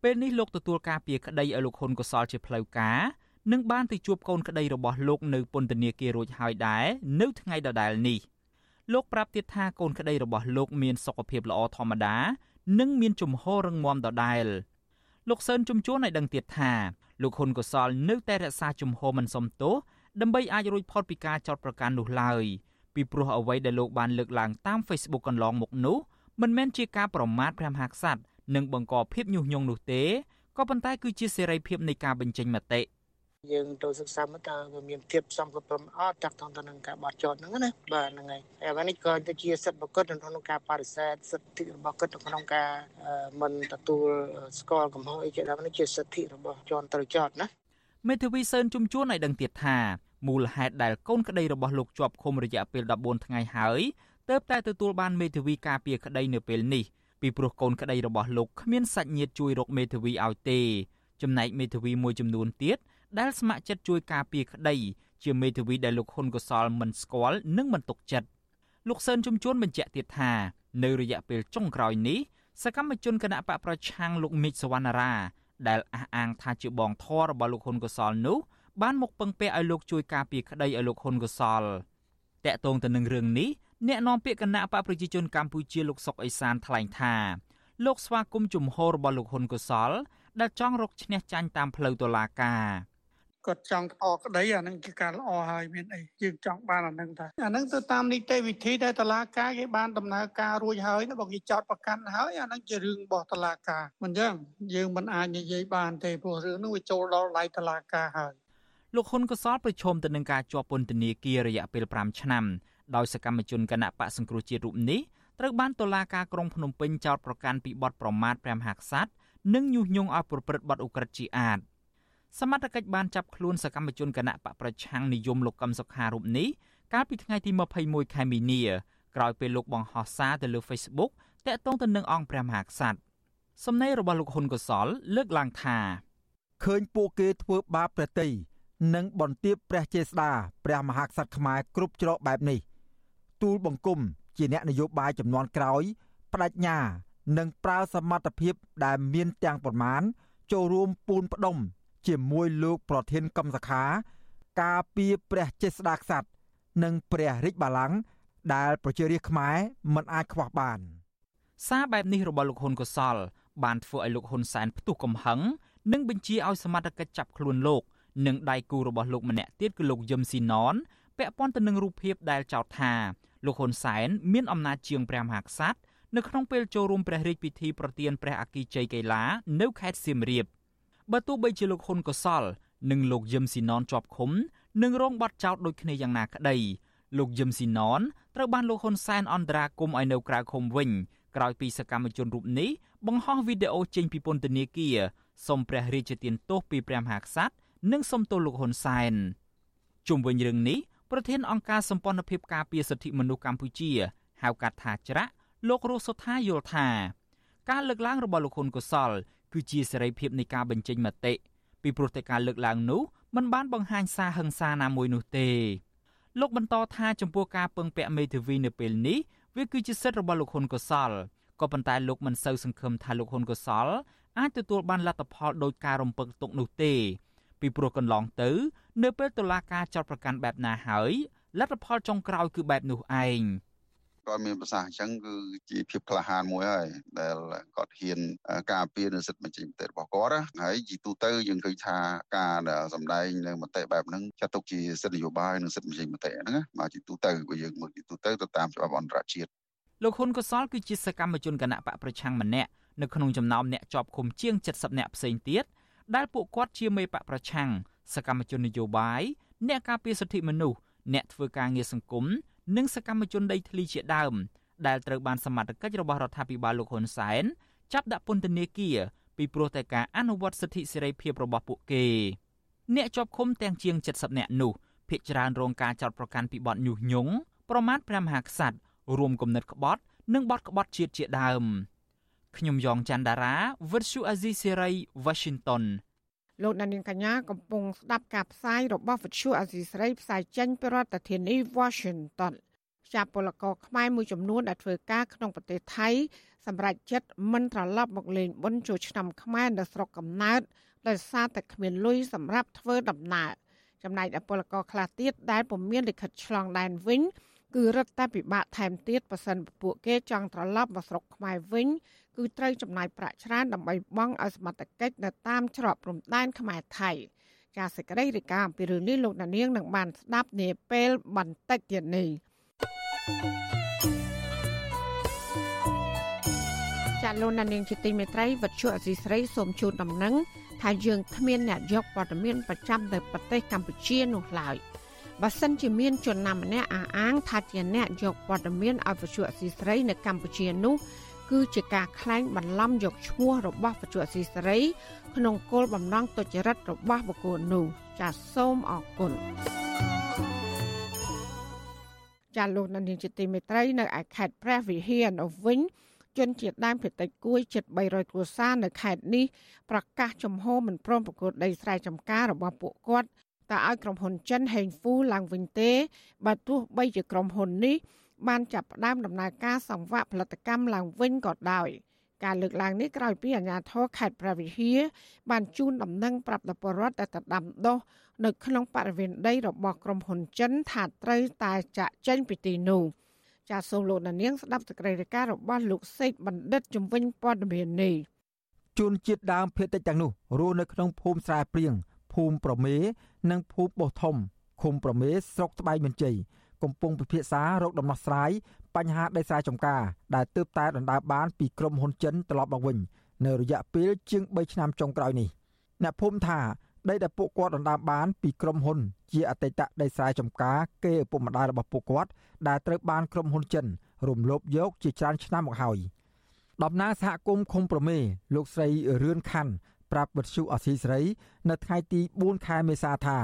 ពេលនេះលោកទទួលការពារក្តីឲ្យលោកហ៊ុនកសលជាផ្លូវការនិងបានទៅជួបកូនក្តីរបស់លោកនៅពន្ធនាគាររួចហើយដែរនៅថ្ងៃដដែលនេះលោកប្រាប់ទៀតថាកូនក្តីរបស់លោកមានសុខភាពល្អធម្មតា និងមានជំហររឹងមាំដដែលលោកសឿនជំជួនឲ្យដឹងទៀតថាលោកហ៊ុនកសលនៅតែរក្សាជំហរមិនសមទោសដើម្បីអាចរួចផុតពីការចោទប្រកាន់នោះឡើយពីព្រោះអ្វីដែលលោកបានលើកឡើងតាម Facebook កន្លងមកនោះមិនមែនជាការប្រមាថព្រះមហាក្សត្រ និងបង្កភាពញុះញង់នោះទេក៏ប៉ុន្តែគឺជាសេរីភាពនៃការបញ្ចេញមតិយើងទៅសិក្សាមើលតើវាមានធៀបសំគ្រប់ព្រមអត់តាក់ទងទៅនឹងការបោះចោលហ្នឹងណាបាទហ្នឹងហើយហើយអ្វីនេះក៏ទៅជាសិទ្ធិបុគ្គលក្នុងការបដិសេធសិទ្ធិរបស់គាត់ក្នុងការមិនទទួលស្គាល់កំហុសអីជាដើមនេះជាសិទ្ធិរបស់ជាន់ត្រូវចោតណាមេធាវីសឿនជំជួនឲ្យដឹងទៀតថាមូលហេតុដែលកូនក្តីរបស់លោកជាប់ឃុំរយៈពេល14ថ្ងៃហើយទើបតែទទួលបានមេធាវីការពារក្តីនៅពេលនេះ ពីព្រោះកូនក្តីរបស់លោកគ្មានសាច់ញាតិជួយរកមេធាវីឲ្យទេចំណែកមេធាវីមួយចំនួនទៀតដែលស្ម័គ្រចិត្តជួយការពារក្តីជាមេធាវីដែលលោកហ៊ុនកសលមិនស្គាល់និងមិនទុកចិត្តលោកសឿនជំជួនបញ្ជាក់ទៀតថានៅរយៈពេលចុងក្រោយនេះសកម្មជនគណៈបកប្រឆាំងលោកមីកសវណ្ណារាដែលអះអាងថាជាបងធររបស់លោកហ៊ុនកសលនោះបានមកពឹងពាក់ឲ្យលោកជួយការពារក្តីឲ្យលោកហ៊ុនកសល តកតងទៅនឹងរឿងនេះអ្នកនាំពាក្យគណៈបកប្រជាជនកម្ពុជាលោកសុកអេសានថ្លែងថាលោកស្វាគមន៍ជំហររបស់លោកហ៊ុនកសល ដែលចង់រកឈ្នះចាញ់តាមផ្លូវតុលាការគាត់ចង់អក្តីអានឹងជាការល្អហើយមានអីយើងចង់បានអានឹងថាអានឹងទៅតាមនីតិវិធីដែលតឡាការគេបានដំណើរការរួចហើយបើគេចោតប្រកាន់ហើយអានឹងជារឿងរបស់តឡាការមិនចឹងយើងមិនអាចនិយាយបានទេព្រោះរឿងនោះវាចូលដល់ដៃតឡាការហើយ លោកហ៊ុនកសលប្រឈមទៅនឹងការជាប់ពន្ធនាគាររយៈពេល5ឆ្នាំដោយសកម្មជនគណៈបកសង្គ្រោះជាតិរូបនេះត្រូវបានតុលាការក្រុងភ្នំពេញចោទប្រកាន់ពីបទប្រមាថព្រះមហាក្សត្រនិងញុះញង់ឲ្យប្រព្រឹត្តបទឧក្រិដ្ឋជាអាតសមត្ថកិច្ចបានចាប់ខ្លួនសកម្មជនគណៈបកប្រឆាំងនិយមលោកកឹមសុខារូបនេះកាលពីថ្ងៃទី21ខែមីនាក្រោយពេលលោកបង្ហោះសារទៅលើ Facebook តាក់ទងទៅនឹងអង្គព្រះមហាក្សត្រសំណេររបស់លោកហ៊ុនកសលលើកឡើងថាឃើញពួកគេធ្វើបាបព្រះតី និងបន្ទាបព្រះចេស្តាព្រះមហាក្សត្រខ្មែរគ្រប់ច្រកបែបនេះទូលបង្គំជាអ្នកនយោបាយចំនួនក្រោយបដិញ្ញានិងប្រើសមត្ថភាពដែលមានទាំងប្រមាណចូលរួមពូនផ្ដុំ ជាមួយលោកប្រធានកម្មសខា ការពីព្រះចេស្តាក្សត្រនិងព្រះរាជបល្ល័ង្កដែលប្រជារាស្ត្រខ្មែរមិនអាចខ្វះបាន សារបែបនេះរបស់លោកហ៊ុនកសលបានធ្វើឲ្យលោកហ៊ុនសែនផ្ទុះកំហឹងនិងបញ្ជាឲ្យសមត្ថកិច្ចចាប់ខ្លួនលោក និងដៃគូរបស់លោកម្នាក់ទៀតគឺលោកយឹមស៊ីណនពាក់ព័ន្ធទៅនឹងរូបភាពដែលចោទថាលោកហ៊ុនសែនមានអំណាចជាងព្រះមហាក្សត្រនៅក្នុងពេលចូលរួមព្រះរាជពិធីប្រទានព្រះអគិជ័យកីឡានៅខេត្តសៀមរាបបើទោះបីជាលោកហ៊ុនកសល និងលោកយឹមស៊ីណនជាប់ឃុំនឹងរងបាត់ចោទដូចគ្នាយ៉ាងណាក្តីលោកយឹមស៊ីណនត្រូវបានលោកហ៊ុនសែនអន្តរាគមឲ្យនៅក្រៅឃុំវិញក្រោយពីសកម្មជនរូបនេះបង្ហោះវីដេអូចេញពីពន្ធនាគារសុំព្រះរាជទានទោសពីព្រះមហាក្សត្រ និងសុំទោសលោកហ៊ុនសែនជុំវិញរឿងនេះប្រធានអង្គការសម្ព័ន្ធភាពការពារសិទ្ធិមនុស្សកម្ពុជា ហៅកាត់ថាច្រាក់លោករស់សុថាយល់ថាការលើកឡើងរបស់លោកហ៊ុនកុសល គឺជាសេរីភាពនៃការបញ្ចេញមតិពីព្រោះតែការលើកឡើងនោះมันបានបង្ហាញសារហិង្សាណាមួយនោះទេលោកបន្តថាចំពោះការពឹងពាក់មេធាវីនៅពេលនេះវាគឺជាសិទ្ធិរបស់លោកហ៊ុនកុសលក៏ប៉ុន្តែលោកមិនសូវសង្ឃឹមថាលោកហ៊ុនកុសលអាចទទួលបានលទ្ធផលដោយការរំពឹងទុកនោះទេ ពីព្រោះកន្លងទៅ នៅពេលតុលាការចោទប្រកាន់បែបណាហើយលទ្ធផលចុងក្រោយគឺបែបនោះឯងគាត់មានប្រសាសន៍អញ្ចឹងគឺជាភាពក្លាហានមួយហើយដែលគាត់ហ៊ានការពារនៅសិទ្ធិបញ្ចេញមតិរបស់គាត់ហើយជីទូទៅយើងឃើញថាការដែលសម្ដែងនៅមតិបែបហ្នឹងចាត់ទុកជាសិទ្ធិនយោបាយនិងសិទ្ធិបញ្ចេញមតិហ្នឹងមកជីទូទៅបើយើងមើលជីទូទៅទៅតាមច្បាប់អន្តរជាតិលោកហ៊ុនកសលគឺជាសកម្មជនគណៈបកប្រឆាំងម្នាក់នៅក្នុងចំណោមអ្នកជាប់ឃុំជាង70នាក់ផ្សេងទៀត ដែលពួកគាត់ជាមេបកប្រឆាំងសកម្មជននយោបាយអ្នកការពារសិទ្ធិមនុស្សអ្នកធ្វើការងារសង្គមនិងសកម្មជនដីធ្លីជាដើម ដែលត្រូវបានសមត្ថកិច្ចរបស់រដ្ឋាភិបាលលោកហ៊ុនសែនចាប់ដាក់ពន្ធនាគារពីព្រោះតែការអនុវត្តសិទ្ធិសេរីភាពរបស់ពួកគេ អ្នកជាប់ឃុំទាំងជាង70នាក់នោះភ្នាក់ច្រើនរងការចោទប្រកាន់ពីបទញុះញង់ប្រមាថព្រះមហាក្សត្ររួមគំនិតក្បត់ និងបទក្បត់ជាតិជាដើម ខ្ញុំយ៉ងច័ន្ទដារាវិទ្យុអាស៊ីសេរី Washington លោកនាងកញ្ញាកំពុងស្ដាប់ការផ្សាយរបស់វិទ្យុអាស៊ីសេរីផ្សាយចេញពីរដ្ឋធានី Washington ចាប់ពលករខ្មែរមួយចំនួនដែលធ្វើការក្នុងប្រទេសថៃសម្រាប់ចិត្តមិនត្រឡប់មកលេងបុណ្យចូលឆ្នាំខ្មែរនៅស្រុកកំណើតដោយសារតែគ្មានលុយសម្រាប់ធ្វើដំណើរចំណែកដល់ពលករខ្លះទៀតដែលពុំមានលិខិតឆ្លងដែនវិញគឺរឹតតែពិបាកថែមទៀតប៉ះសិនពួកគេចង់ត្រឡប់មកស្រុកខ្មែរវិញ គឺត្រូវចំណាយប្រាក់ច្រើនដើម្បីបង់ឲ្យសមត្ថកិច្ចនៅតាមច្រកព្រំដែនខ្មែរថៃចាសសេចក្តីរាយការណ៍អំពីរឿងនេះលោកនាងនឹងបានស្ដាប់នាពេលបន្តិចទៀតនេះចាលោកនាងជាទីមេត្រីវັດឈុអសីស្រីសូមជូនដំណឹងថាយើងគ្មានអ្នកយកព័ត៌មានប្រចាំនៅប្រទេសកម្ពុជានោះឡើយបើសិនជាមានជនណាម្នាក់អះអាងថាជាអ្នកយកព័ត៌មានឲ្យវិទ្យុអសីស្រីនៅកម្ពុជានោះ គឺជាការក្លែងបន្លំយកឈ្មោះរបស់បច្ចុប្បន្នស៊ីសេរី ក្នុងគោលបំណងទុច្ចរិតរបស់បុគ្គលនោះចាសសូមអរគុណចាលោកនានីជាទីមេត្រីនៅឯខេត្តព្រះវិហារនៅវិញជនជាតិដើមភាគតិចគួយជិត300គ្រួសារនៅខេត្តនេះប្រកាសចំហមិនព្រមប្រកួតដីស្រែចម្ការរបស់ពួកគាត់តើឲ្យក្រុមហ៊ុនចិនហេងហ្វូឡើងវិញទេបើទោះបីជាក្រុមហ៊ុននេះ បានចាប់ផ្ដើមដំណើរការសង្វាក់ផលិតកម្មឡើងវិញក៏ដោយការលើកឡើងនេះក្រោយពីអាជ្ញាធរខេត្តព្រះវិហារបានជូនដំណឹងប្រាប់ដល់ពលរដ្ឋដែលទៅដាំដុះនៅក្នុងបរិវេណដីរបស់ក្រុមហ៊ុនចិនថាត្រូវតែចាក់ចេញពីទីនោះចាសសូមលោកនាងស្ដាប់សេចក្តីរាយការណ៍របស់លោកសេកបណ្ឌិតជំនាញព័ត៌មាននេះជួនជាតិដើមភេតិចទាំងនោះរស់នៅក្នុងភូមិស្រែព្រៀងភូមិប្រមេនិងភូមិបោះធំឃុំប្រមេស្រុកត្បែងមានជ័យ កំពុងពិភាក្សារោគដំណោះស្រាយបញ្ហាដីស្រែចម្ការដែលទើបតែដណ្ដើមបានពីក្រុមហ៊ុនចិនត្រឡប់មកវិញនៅរយៈពេលជាង3ឆ្នាំចុងក្រោយនេះអ្នកភូមិថាដីដែលពួកគាត់ដណ្ដើមបានពីក្រុមហ៊ុនជាអតីតដីស្រែចម្ការគេឪពុកម្ដាយរបស់ពួកគាត់ដែលត្រូវបានក្រុមហ៊ុនចិនរំលោភយកជាច្រើនឆ្នាំមកហើយដំណើរសហគមន៍ឃុំប្រមេលោកស្រីរឿនខាន់ប្រាប់វិទ្យុអសីសេរី នៅថ្ងៃទី4ខែមេសាថា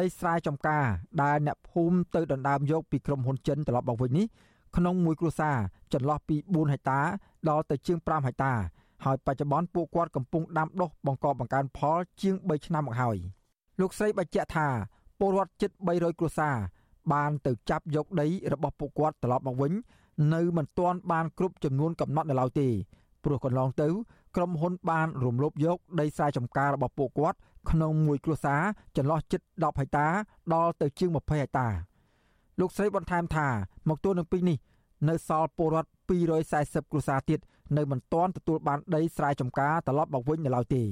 ដីស្រែចម្ការដែលអ្នកភូមិទៅដណ្ដើមយកពីក្រុមហ៊ុនចិនត្រឡប់មកវិញនេះក្នុងមួយគ្រួសារចន្លោះពី4ហិកតាដល់ទៅជាង5ហិកតាហើយបច្ចុប្បន្នពួកគាត់កំពុងដាំដុះបង្កបង្កើនផលជាង3ឆ្នាំមកហើយលោកស្រីបញ្ជាក់ថាពលរដ្ឋជិត300គ្រួសារបានទៅចាប់យកដីរបស់ពួកគាត់ត្រឡប់មកវិញ នៅមិនទាន់បានគ្រប់ចំនួនកំណត់នៅឡើយទេព្រោះកន្លងទៅ ក្រុមហ៊ុនបានរំលោភយកដីស្រែចម្ការរបស់ពួកគាត់ ក្នុងមួយគ្រួសារចន្លោះជិត10ហិកតាដល់ទៅជាង20ហិកតាលោកស្រីបន្ថែមថាមកទល់នឹងពេលនេះ នៅសល់ពលរដ្ឋ240គ្រួសារទៀតនៅមិនទាន់ទទួលបានដីស្រែចម្ការត្រឡប់មកវិញនៅឡើយទេ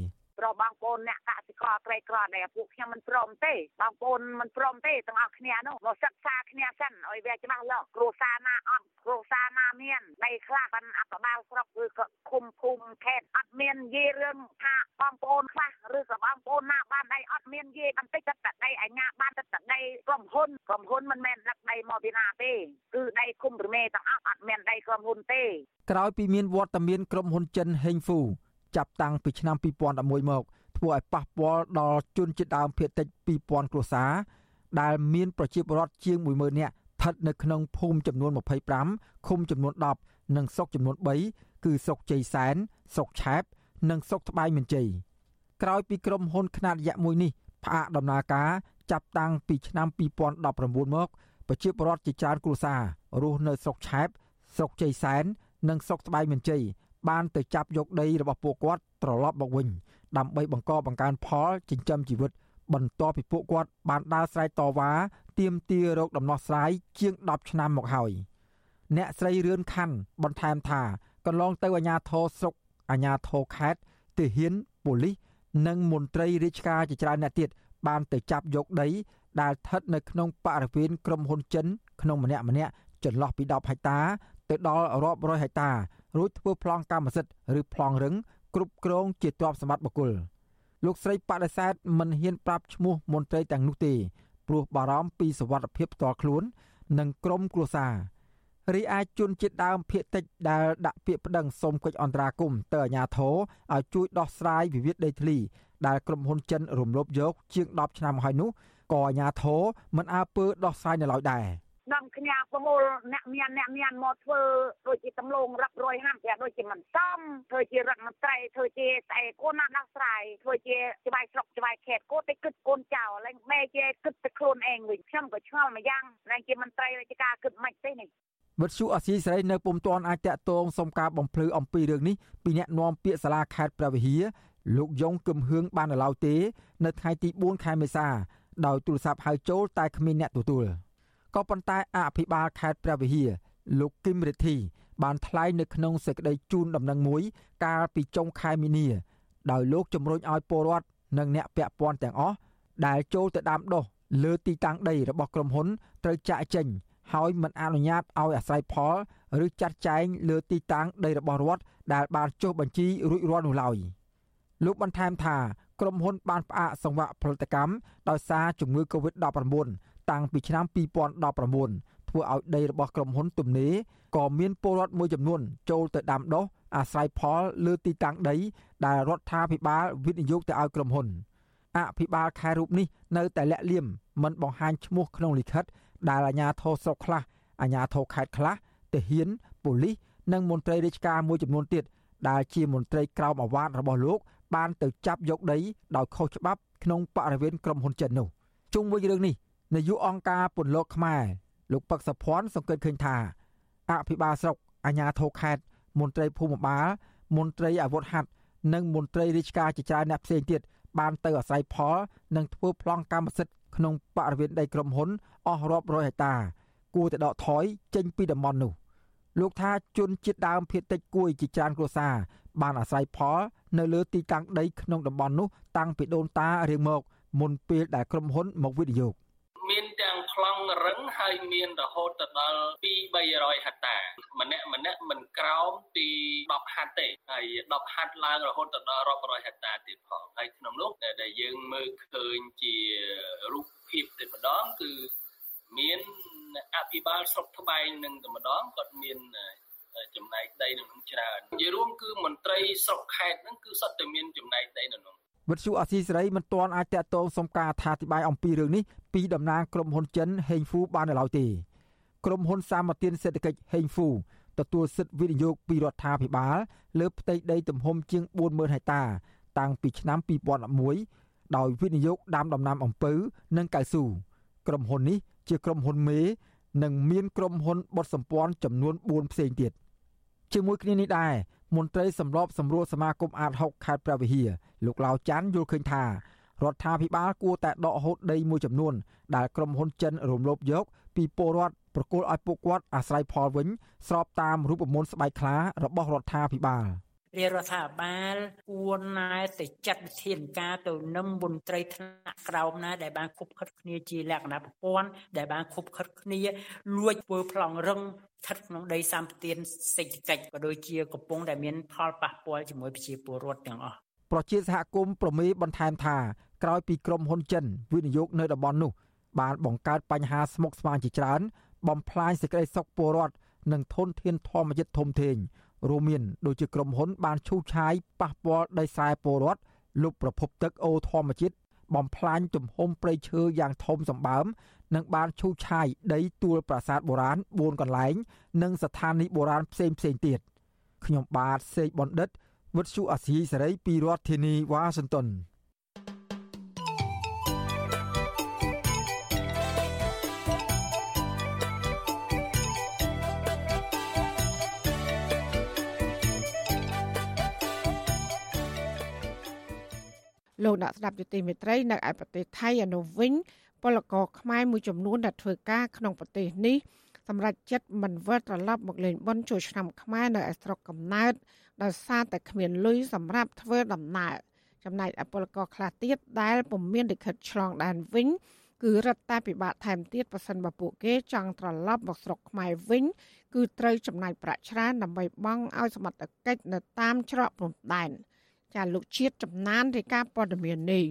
ព្រោះបងប្អូនអ្នកកសិករក្រីក្រដែលពួកខ្ញុំមិនព្រមទេបងប្អូនមិនព្រមទេទាំងអស់គ្នានោះមកសិក្សាគ្នាសិនឲ្យវាច្បាស់លាស់គ្រួសារណាអត់គ្រួសារណាមានដីខ្លះបានអបបាលស្រុកឬក៏ឃុំភូមិខេត្តអត់មាននិយាយរឿងថាបងប្អូនខ្លះឬក៏បងប្អូនណាបានដីអត់មាននិយាយបន្តិចទឹកដីអញ្ញាបានទឹកដីក្រុមហ៊ុនក្រុមហ៊ុនមិនមែនដឹកដីមកពីណាទេគឺដីគុំប្រមេទាំងអស់អត់មានដីក្រុមហ៊ុនទេក្រោយពីមានវត្តមានក្រុមហ៊ុនចិនហេងហ្វូ ចាប់តាំងពីឆ្នាំ2011មកធ្វើឲ្យប៉ះពាល់ដល់ជនជាតិដើមភាគតិច2000គ្រួសារដែលមានប្រជាពលរដ្ឋជាង10000នាក់ស្ថិតនៅក្នុងភូមិចំនួន25ឃុំចំនួន10និងស្រុកចំនួន3គឺស្រុកជ័យសែនស្រុកឆែបនិងស្រុកត្បែងមានជ័យក្រោយពីក្រុមហ៊ុនខ្នាតរយៈមួយនេះផ្អាកដំណើរការចាប់តាំងពីឆ្នាំ2019មកប្រជាពលរដ្ឋជាច្រើនគ្រួសាររស់នៅស្រុកឆែបស្រុកជ័យសែននិងស្រុកត្បែងមានជ័យ បានទៅចាប់យកដីរបស់ពួកគាត់ត្រឡប់មកវិញដើម្បីបង្កបង្កើនផលចិញ្ចឹមជីវិត បន្ទាប់ពីពួកគាត់បានដើរស្រែកតវ៉ាទាមទាររោគដំណោះស្រាយជាង10ឆ្នាំមកហើយអ្នកស្រីរឿនខាន់បន្ថែមថាកន្លងទៅអាជ្ញាធរស្រុកអាជ្ញាធរខេត្តទាហានប៉ូលីសនិងមន្ត្រីរាជការជាច្រើនអ្នកទៀតបានទៅចាប់យកដី ដែលស្ថិតនៅក្នុងបរិវេណក្រុមហ៊ុនចិន ក្នុងម្នាក់ម្នាក់ចន្លោះពី10ហិកតា ទៅដល់រាប់រយហិកតារួចធ្វើប្លង់កម្មសិទ្ធិឬប្លង់រឹងគ្រប់គ្រងជាទ្រព្យសម្បត្តិបុគ្គលលោកស្រីបដិសេធមិនហ៊ានប្រាប់ឈ្មោះមន្ត្រីទាំងនោះទេព្រោះបារម្ភពីសុវត្ថិភាពផ្ទាល់ខ្លួន និងក្រុមគ្រួសាររីឯជនជាតិដើមភៀកតិចដែលដាក់ពាក្យប្តឹងសុំកិច្ចអន្តរាគមន៍ទៅអាជ្ញាធរឲ្យជួយដោះស្រាយវិវាទដីធ្លី ដែលក្រុមហ៊ុនចិនរំលោភយក ជាង10ឆ្នាំហើយនោះក៏អាជ្ញាធរមិនអើពើដោះស្រាយនៅឡើយដែរ នាំគ្នាប្រមូលអ្នកមានអ្នកមានមកធ្វើដូចជាតំឡងរាប់រយហាំតែដូចជាមិនសមធ្វើជារដ្ឋមន្ត្រីធ្វើជាស្អីគួរណាស់ដោះស្រាយធ្វើជាច្បាយស្រុកច្បាយខេត្តគួរតែគិតកូនចៅឡើងបែជាគិតទៅខ្លួនឯងវិញខ្ញុំក៏ឆ្ងល់មួយយ៉ាងឡើងជាមន្ត្រីរាជការគិតមិនទេនេះវិទ្យុអសីសេរីនៅពុំទាន់អាចតាក់ទងសុំការបំភ្លឺអំពីរឿងនេះពីអ្នកនាំពាក្យសាលាខេត្តព្រះវិហារលោកយ៉ុងគឹមហឿងបាននៅឡើយទេ នៅថ្ងៃទី4ខែមេសាដោយទូរស័ព្ទហៅចូលតែគ្មានអ្នកទទួល ក៏ប៉ុន្តែអភិបាលខេត្តព្រះវិហារលោកគឹមរិទ្ធីបានថ្លែងនៅក្នុងសេចក្តីជូនដំណឹងមួយ កាលពីចុងខែមីនាដោយលោកជំរុញឲ្យពលរដ្ឋនិងអ្នកពាក់ព័ន្ធទាំងអស់ដែលចូលទៅដាំដុះលើទីតាំងដីរបស់ក្រុមហ៊ុនត្រូវចាក់ចេញហើយមិនអនុញ្ញាតឲ្យអាស្រ័យផលឬចាត់ចែងលើទីតាំងដីរបស់រដ្ឋដែលបានចុះបញ្ជីរួចរាល់នោះឡើយលោកបន្ថែមថាក្រុមហ៊ុនបានផ្អាកសង្វាក់ផលិតកម្មដោយសារជំងឺ Covid-19 តាំងពីឆ្នាំ2019ធ្វើឲ្យដីរបស់ក្រុមហ៊ុនទំនេរក៏មានពលរដ្ឋមួយចំនួនចូលទៅដាំដុះអាស្រ័យផលលើទីតាំងដី ដែលរដ្ឋាភិបាលវិនិយោគទៅឲ្យក្រុមហ៊ុនអភិបាលខេត្តរូបនេះនៅតែលាក់លៀមមិនបង្ហាញឈ្មោះក្នុងលិខិត ដែលអាជ្ញាធរស្រុកខ្លះអាជ្ញាធរខេត្តខ្លះទាហានប៉ូលីសនិងមន្ត្រីរាជការមួយចំនួនទៀតដែលជាមន្ត្រីក្រមអាវ៉ាតរបស់លោក បានទៅចាប់យកដីដោយខុសច្បាប់ក្នុងបរិវេណក្រុមហ៊ុនចិននោះជុំវិញរឿងនេះ នាយកអង្គការពន្លកខ្មែរលោកពឹកសុភ័ណ្ឌសង្កេតឃើញថាអភិបាលស្រុកអាជ្ញាធរខេត្តមន្ត្រីភូមិបាលមន្ត្រីអាវុធហត្ថនិងមន្ត្រីរាជការជាច្រើនអ្នកផ្សេងទៀតបានទៅអាស្រ័យផលនិងធ្វើប្លង់កម្មសិទ្ធិក្នុងបរិវេណដីក្រុមហ៊ុនអស់រាប់រយហិកតា គួរតែដកថយចេញពីតំបន់នោះលោកថាជនជាតិដើមភាគតិចគួយជាច្រើនគ្រួសារបានអាស្រ័យផលនៅលើទីតាំងដីក្នុងតំបន់នោះតាំងពីដូនតារៀងមកមុនពេលដែលក្រុមហ៊ុនមកវិនិយោគ មានទាំងប្លង់រឹងហើយមានរហូតទៅដល់2 300ហិកតាម្នាក់ម្នាក់មិនក្រោមពី10ហិតទេហើយ10ហិតឡើងរហូតទៅដល់រាប់រយហិកតាទៀតផងហើយក្នុងនោះដែលយើងមើលឃើញជារូបភាពតែម្ដងគឺមានអភិបាលស្រុកត្បែងនឹងតែម្ដងគាត់មានចំណែកដីនៅនឹងច្រើននិយាយរួមគឺមន្ត្រីស្រុកខេត្តហ្នឹងគឺសុទ្ធតែមានចំណែកដីនៅនោះវិទ្យុអាស៊ីសេរីមិនទាន់អាចតាក់ទងសុំការអធិប្បាយអំពីរឿងនេះ ពីតំណាងក្រុមហ៊ុនចិនហេងហ្វូបាននៅឡើយទេក្រុមហ៊ុនសាមទានសេដ្ឋកិច្ចហេងហ្វូទទួលសិទ្ធិវិនិយោគពីរដ្ឋាភិបាលលើផ្ទៃដីទំហំជាង40000ហិកតា តាំងពីឆ្នាំ2011ដោយវិនិយោគដាំដំណាំអំពៅនិងកៅស៊ូក្រុមហ៊ុននេះជាក្រុមហ៊ុនមេនិងមានក្រុមហ៊ុនបត់សម្ព័ន្ធចំនួន4ផ្សេងទៀតជាមួយគ្នានេះដែរមន្ត្រីសម្របសម្រួលសមាគមអាត6ខេត្តព្រះវិហារលោកឡាវច័ន្ទយល់ឃើញថា រដ្ឋាភិបាលគួរតែដកហូតដីមួយចំនួន ដែលក្រុមហ៊ុនចិនរំលោភយក ពីពលរដ្ឋប្រគល់ឲ្យពួកគាត់អាស្រ័យផលវិញ ស្របតាមរូបមន្តស្បែកខ្លារបស់រដ្ឋាភិបាលរាជរដ្ឋាភិបាលគួរណែទៅចាត់វិធានការទៅនឹងមន្ត្រីថ្នាក់ក្រោមណាដែលបានខុបខិតគ្នាជាលក្ខណៈប្រព័ន្ធដែលបានខុបខិតគ្នាលួចធ្វើប្លង់រឹងស្ថិតក្នុងដីសម្បត្តិសេដ្ឋកិច្ចក៏ដូចជាកំពុងតែមានផលប៉ះពាល់ជាមួយប្រជាពលរដ្ឋទាំងអស់ ប្រជាសហគមន៍ប្រមេបន្ថែមថាក្រោយពីក្រុមហ៊ុនចិនវិនិយោគនៅតំបន់នោះ បានបង្កើតបញ្ហាស្មុគស្មាញជាច្រើន បំផ្លាញសេចក្តីសុខពលរដ្ឋនិងធនធានធម្មជាតិធំធេងរួមមានដូចជាក្រុមហ៊ុនបានឈូសឆាយប៉ះពាល់ដីស្រែពលរដ្ឋលុបប្រភពទឹកអូរធម្មជាតិបំផ្លាញទំហំព្រៃឈើយ៉ាងធំសម្បើមនិងបានឈូសឆាយដីទួលប្រាសាទបុរាណ4កន្លែង និងស្ថានីយបុរាណផ្សេងផ្សេងទៀតខ្ញុំបាទសេកបណ្ឌិត វុទ្ធុអាស៊ីសេរីពីរដ្ឋធានីវ៉ាស៊ីនតោនលោកអ្នកស្ដាប់យុតិមេត្រីនៅឯប្រទេសថៃអនុវិញពលករខ្មែរមួយចំនួនដែលធ្វើការក្នុងប្រទេសនេះសម្រាប់ចិត្តមិនវិលត្រឡប់មកលេងបន់ចូលឆ្នាំខ្មែរនៅឯស្រុកកំណើត ដោយសារតែគ្មានលុយសម្រាប់ធ្វើដំណើរចំណែកអពលករខ្លះទៀតដែលពុំមានលិខិតឆ្លងដែនវិញគឺរឹតតែពិបាកថែមទៀតប៉ះសិនបើពួកគេចង់ត្រឡប់មកស្រុកខ្មែរវិញ គឺត្រូវចំណាយប្រាក់ច្រើនដើម្បីបង់ឲ្យសមត្ថកិច្ចនៅតាមច្រកព្រំដែនចាលោកជាតិចំណានរាយការណ៍ព័ត៌មាននេះ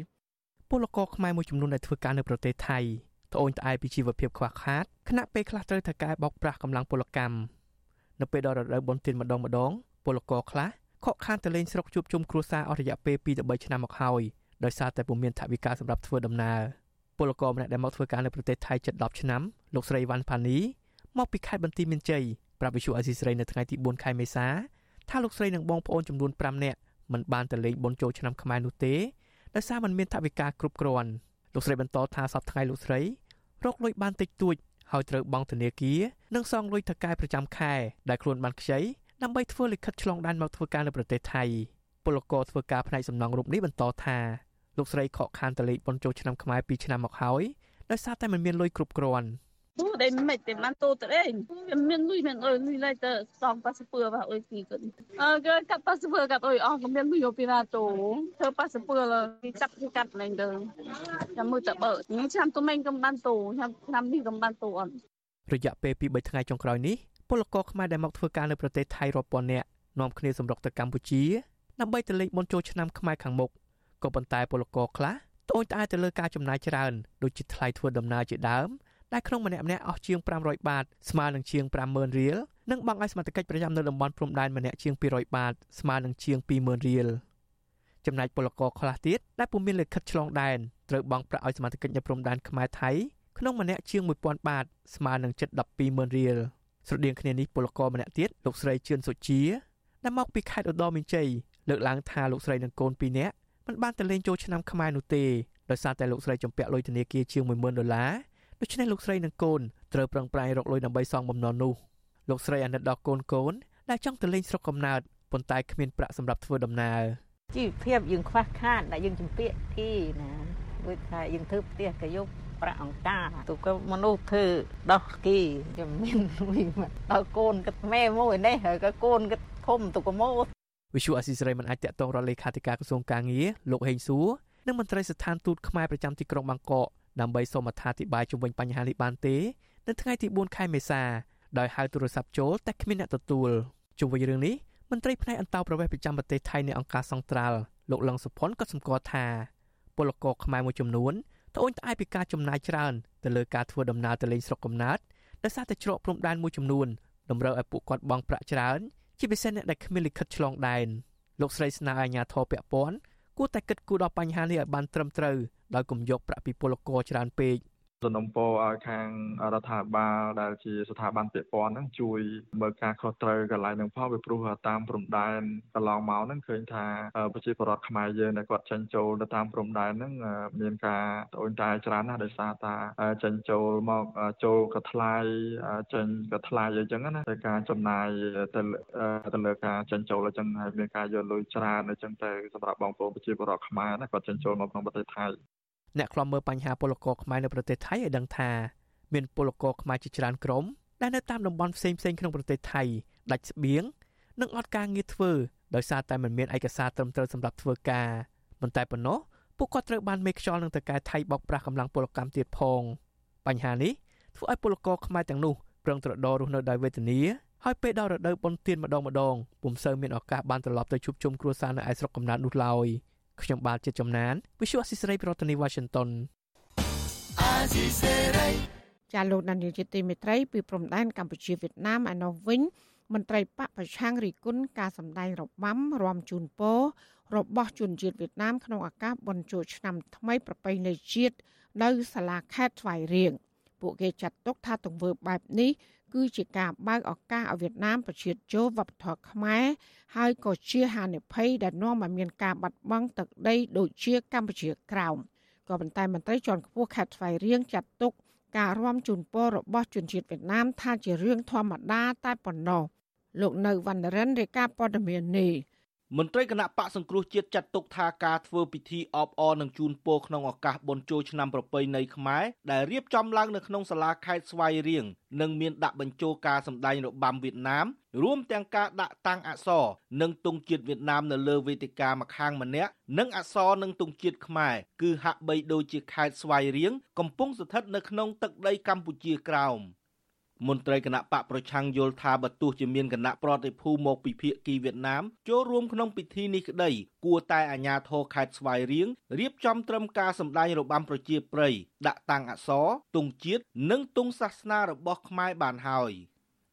ពលករខ្មែរមួយចំនួនដែលធ្វើការនៅប្រទេសថៃត្អូញត្អែពីជីវភាពខ្វះខាតខណៈពេលខ្លះត្រូវថៅកែបោកប្រាស់កម្លាំងពលកម្មនៅពេលដល់រដូវបុណ្យទានម្ដងម្ដង ពលករខ្លះខកខានទៅលេងស្រុកជួបជុំគ្រួសារអស់រយៈពេល2ទៅ3ឆ្នាំមកហើយដោយសារតែពុំមានថវិកាសម្រាប់ធ្វើដំណើរពលករម្នាក់ដែលមកធ្វើការនៅប្រទេសថៃជិត10ឆ្នាំលោកស្រីវ៉ាន់ផានីមកពីខេត្តបន្ទាយមានជ័យប្រាប់វិសុអាស៊ីសេរីនៅថ្ងៃទី4ខែមេសាថាលោកស្រីនិងបងប្អូនចំនួន5នាក់មិនបានទៅលេងបុណ្យចូលឆ្នាំខ្មែរនោះទេដោយសារมันមានថវិកាគ្រប់គ្រាន់លោកស្រីបន្តថាសប្តាហ៍ថ្ងៃលោកស្រីរកលុយបានតិចតួចហើយត្រូវបង់ធនាគារនិងសងលុយថៅកែប្រចាំខែដែលខ្លួនបានខ្ចី ដើម្បីធ្វើលិខិតឆ្លងដែនមកធ្វើការនៅប្រទេសថៃពលករធ្វើការផ្នែកសំណង់រូបនេះបន្តថាលោកស្រីខកខានតលេខបុណ្យចូលឆ្នាំខ្មែរ2ឆ្នាំមកហើយដោយសារតែមិនមានលុយគ្រប់គ្រាន់ពូដែលមិនតែបានតូតអេវាមានលុយមានអើយលុយឡៃទៅសំប៉ាសពើបាទអើយពីគាត់អើគេកាត់ប៉ាសពើកាត់អើយអស់ក៏មានលុយយកពីណាតូធ្វើប៉ាសពើគេកាត់គេកាត់ឡើងទៅចាំមើលតបើនេះឆ្នាំទុំមិនកំបានតូឆ្នាំឆ្នាំនេះកំបានតូអត់រយៈពេលពី3ថ្ងៃចុងក្រោយនេះ ពលករខ្មែរដែលមកធ្វើការនៅប្រទេសថៃរាប់ពាន់នាក់នាំគ្នាសម្រុកទៅកម្ពុជាដើម្បីទៅលេងបុណ្យចូលឆ្នាំខ្មែរខាងមុខក៏ប៉ុន្តែពលករខ្លះត្អូញត្អែទៅលើការចំណាយច្រើនដូចជាថ្លៃធ្វើដំណើរជាដើមដែលក្នុងម្នាក់ម្នាក់អស់ជាង500បាតស្មើនឹងជាង50000រៀលនិងបង់ឲ្យសមាជិកប្រចាំនៅតំបន់ព្រំដែនម្នាក់ជាង200បាតស្មើនឹងជាង20000រៀលចំណែកពលករខ្លះទៀតដែលពុំមានលិខិតឆ្លងដែនត្រូវបង់ប្រាក់ឲ្យសមាជិកនៅព្រំដែនខ្មែរថៃក្នុងម្នាក់ជាង1000បាតស្មើនឹងជិត120,000រៀល ស្រដៀងគ្នានេះពលករម្នាក់ទៀតលោកស្រីជឿនសុជាដែលមកពីខេត្តឧត្តរមានជ័យលើកឡើងថាលោកស្រីនិងកូន2នាក់មិនបានទៅលេងចូលឆ្នាំខ្មែរនោះទេដោយសារតែលោកស្រីចំពាក់លុយធនាគារជាង10000ដុល្លារដូច្នេះលោកស្រីនិងកូនត្រូវប្រឹងប្រែងរកលុយដើម្បីសងបំណុលនោះលោកស្រីអាណិតដល់កូនកូនដែលចង់ទៅលេងស្រុកកំណើតប៉ុន្តែគ្មានប្រាក់សម្រាប់ធ្វើដំណើរជីវភាពយើងខ្វះខាតដែលយើងជំពាក់គេណាដូចថាយើងធ្វើផ្ទះក៏យក ប្រាក់អង្ការទូក៏មនុស្សធ្វើដោះគីជំនាញមួយដល់កូនគិតម៉ែមួយនេះហើយក៏កូនគិតធំទូក៏មកវិសុអស៊ីសេរីមិនអាចតាក់ទងរកលេខាធិការក្រសួងកាងារលោកហេងសួរនិងមន្ត្រីស្ថានទូតខ្មែរប្រចាំទីក្រុងបាងកកដើម្បីសូមអត្ថាធិប្បាយជុំវិញបញ្ហានេះបានទេនៅថ្ងៃទី4ខែមេសាដោយហៅទូរស័ព្ទចូលតែគ្មានអ្នកទទួលជុំវិញរឿងនេះមន្ត្រីផ្នែកអន្តោប្រវេសន៍ប្រចាំប្រទេសថៃនៃអង្គការសង្ត្រាល់លោកលឹងសុផុនក៏សម្គាល់ថាពលករខ្មែរមួយចំនួន ត្អូញត្អែពីការចំណាយច្រើនទៅលើការធ្វើដំណើរទៅលេងស្រុកកំណើតដោយសារតែច្រកព្រំដែនមួយចំនួនតម្រូវឲ្យពួកគាត់បង់ប្រាក់ច្រើនជាពិសេសអ្នកដែលគ្មានលិខិតឆ្លងដែនលោកស្រីស្នើឲ្យអាជ្ញាធរពាក់ព័ន្ធគួរតែគិតគូរដល់បញ្ហានេះឲ្យបានត្រឹមត្រូវដោយគុំយកប្រាក់ពីពលករច្រើនពេក សំណុំពរឲ្យខាងរដ្ឋាភិបាលដែលជាស្ថាប័នពាក់ព័ន្ធហ្នឹងជួយមើលការខុសត្រូវកន្លែងហ្នឹងផងពីព្រោះតាមព្រំដែនកន្លងមកហ្នឹងឃើញថាប្រជាពលរដ្ឋខ្មែរយើងដែលគាត់ចេញចូលទៅតាមព្រំដែនហ្នឹងមានការត្អូញត្អែច្រើនណាស់ដោយសារថាចេញចូលមកចូលក៏ថ្លៃចេញក៏ថ្លៃអីចឹងណាតែការចំណាយទៅទៅលើការចេញចូលអញ្ចឹងហើយមានការយកលុយច្រើនអញ្ចឹងទៅសម្រាប់បងប្អូនប្រជាពលរដ្ឋខ្មែរណាគាត់ចេញចូលមកក្នុងប្រទេសថៃ អ្នកខ្លំមើលបញ្ហាពលករខ្មែរនៅប្រទេសថៃឲ្យដឹងថាមានពលករខ្មែរជាច្រើនក្រុមដែលនៅតាមតំបន់ផ្សេងៗក្នុងប្រទេសថៃដាច់ស្បៀងនិងអត់ការងារធ្វើដោយសារតែមិនមានឯកសារត្រឹមត្រូវសម្រាប់ធ្វើការមិនតែប៉ុណ្ណោះពួកគាត់ត្រូវបានមេខ្យល់នឹងតកែថៃបោកប្រាស់កម្លាំងពលកម្មទៀតផងបញ្ហានេះធ្វើឲ្យពលករខ្មែរទាំងនោះប្រឹងត្រដររស់នៅដោយវេទនាហើយពេលដល់រដូវបុណ្យទានម្ដងម្ដងពុំសូវមានឱកាសបានត្រឡប់ទៅជួបជុំគ្រួសារនៅឯស្រុកកំណើតនោះឡើយ ខ្ញុំបាទជាចំណាន Visual Assisray ប្រធានាទី Washington ចាលោកដានីលជាទីមេត្រីពីព្រំដែនកម្ពុជាវៀតណាមឯណោះវិញមន្ត្រីបកប្រឆាំងរីគុណការសម្ដែងរបាំរំជូនពររបស់ជនជាតិវៀតណាមក្នុងឱកាសបុណ្យចូលឆ្នាំថ្មីប្រពៃណីជាតិនៅសាលាខេត្តស្វាយរៀងពួកគេចាត់ទុកថាទង្វើបែបនេះ គឺជាការបើកឱកាសឲ្យវៀតណាមប្រជាចូលវប្បធម៌ខ្មែរហើយក៏ជាហានិភ័យដែលនាំឲ្យមានការបាត់បង់ទឹកដីដូចជាកម្ពុជាក្រោមក៏ប៉ុន្តែមន្ត្រីជាន់ខ្ពស់ខេត្តស្វាយរៀងចាត់ទុកការរួមជូនពររបស់ជនជាតិវៀតណាមថាជារឿងធម្មតាតែប៉ុណ្ណោះលោកនៅវណ្ណរិនរាយការណ៍ព័ត៌មាននេះ មន្ត្រីគណៈបកសង្គ្រោះជាតិចាត់ទុកថាការធ្វើពិធីអបអរនិងជូនពរក្នុងឱកាសបុណ្យចូលឆ្នាំប្រពៃណីខ្មែរដែលរៀបចំឡើងនៅក្នុងសាលាខេត្តស្វាយរៀងនិងមានដាក់បញ្ចូលការសម្ដែងរបាំវៀតណាមរួមទាំងការដាក់តាំងអក្សរនិងទង់ជាតិវៀតណាមនៅលើវេទិកាម្ខាងម្នាក់និងអក្សរនិងទង់ជាតិខ្មែរគឺហាក់បីដូចជាខេត្តស្វាយរៀងកំពុងស្ថិតនៅក្នុងទឹកដីកម្ពុជាក្រោម។ មន្ត្រីគណៈបកប្រឆាំងយល់ថាបើទោះជាមានគណៈប្រតិភូមកពីភៀកគីវៀតណាមចូលរួមក្នុងពិធីនេះក្តីគួរតែអាជ្ញាធរខេត្តស្វាយរៀងរៀបចំត្រឹមការសម្ដែងរបាំប្រជាប្រិយដាក់តាំងអក្សរទង់ជាតិនិងទង់សាសនារបស់ខ្មែរបានហើយ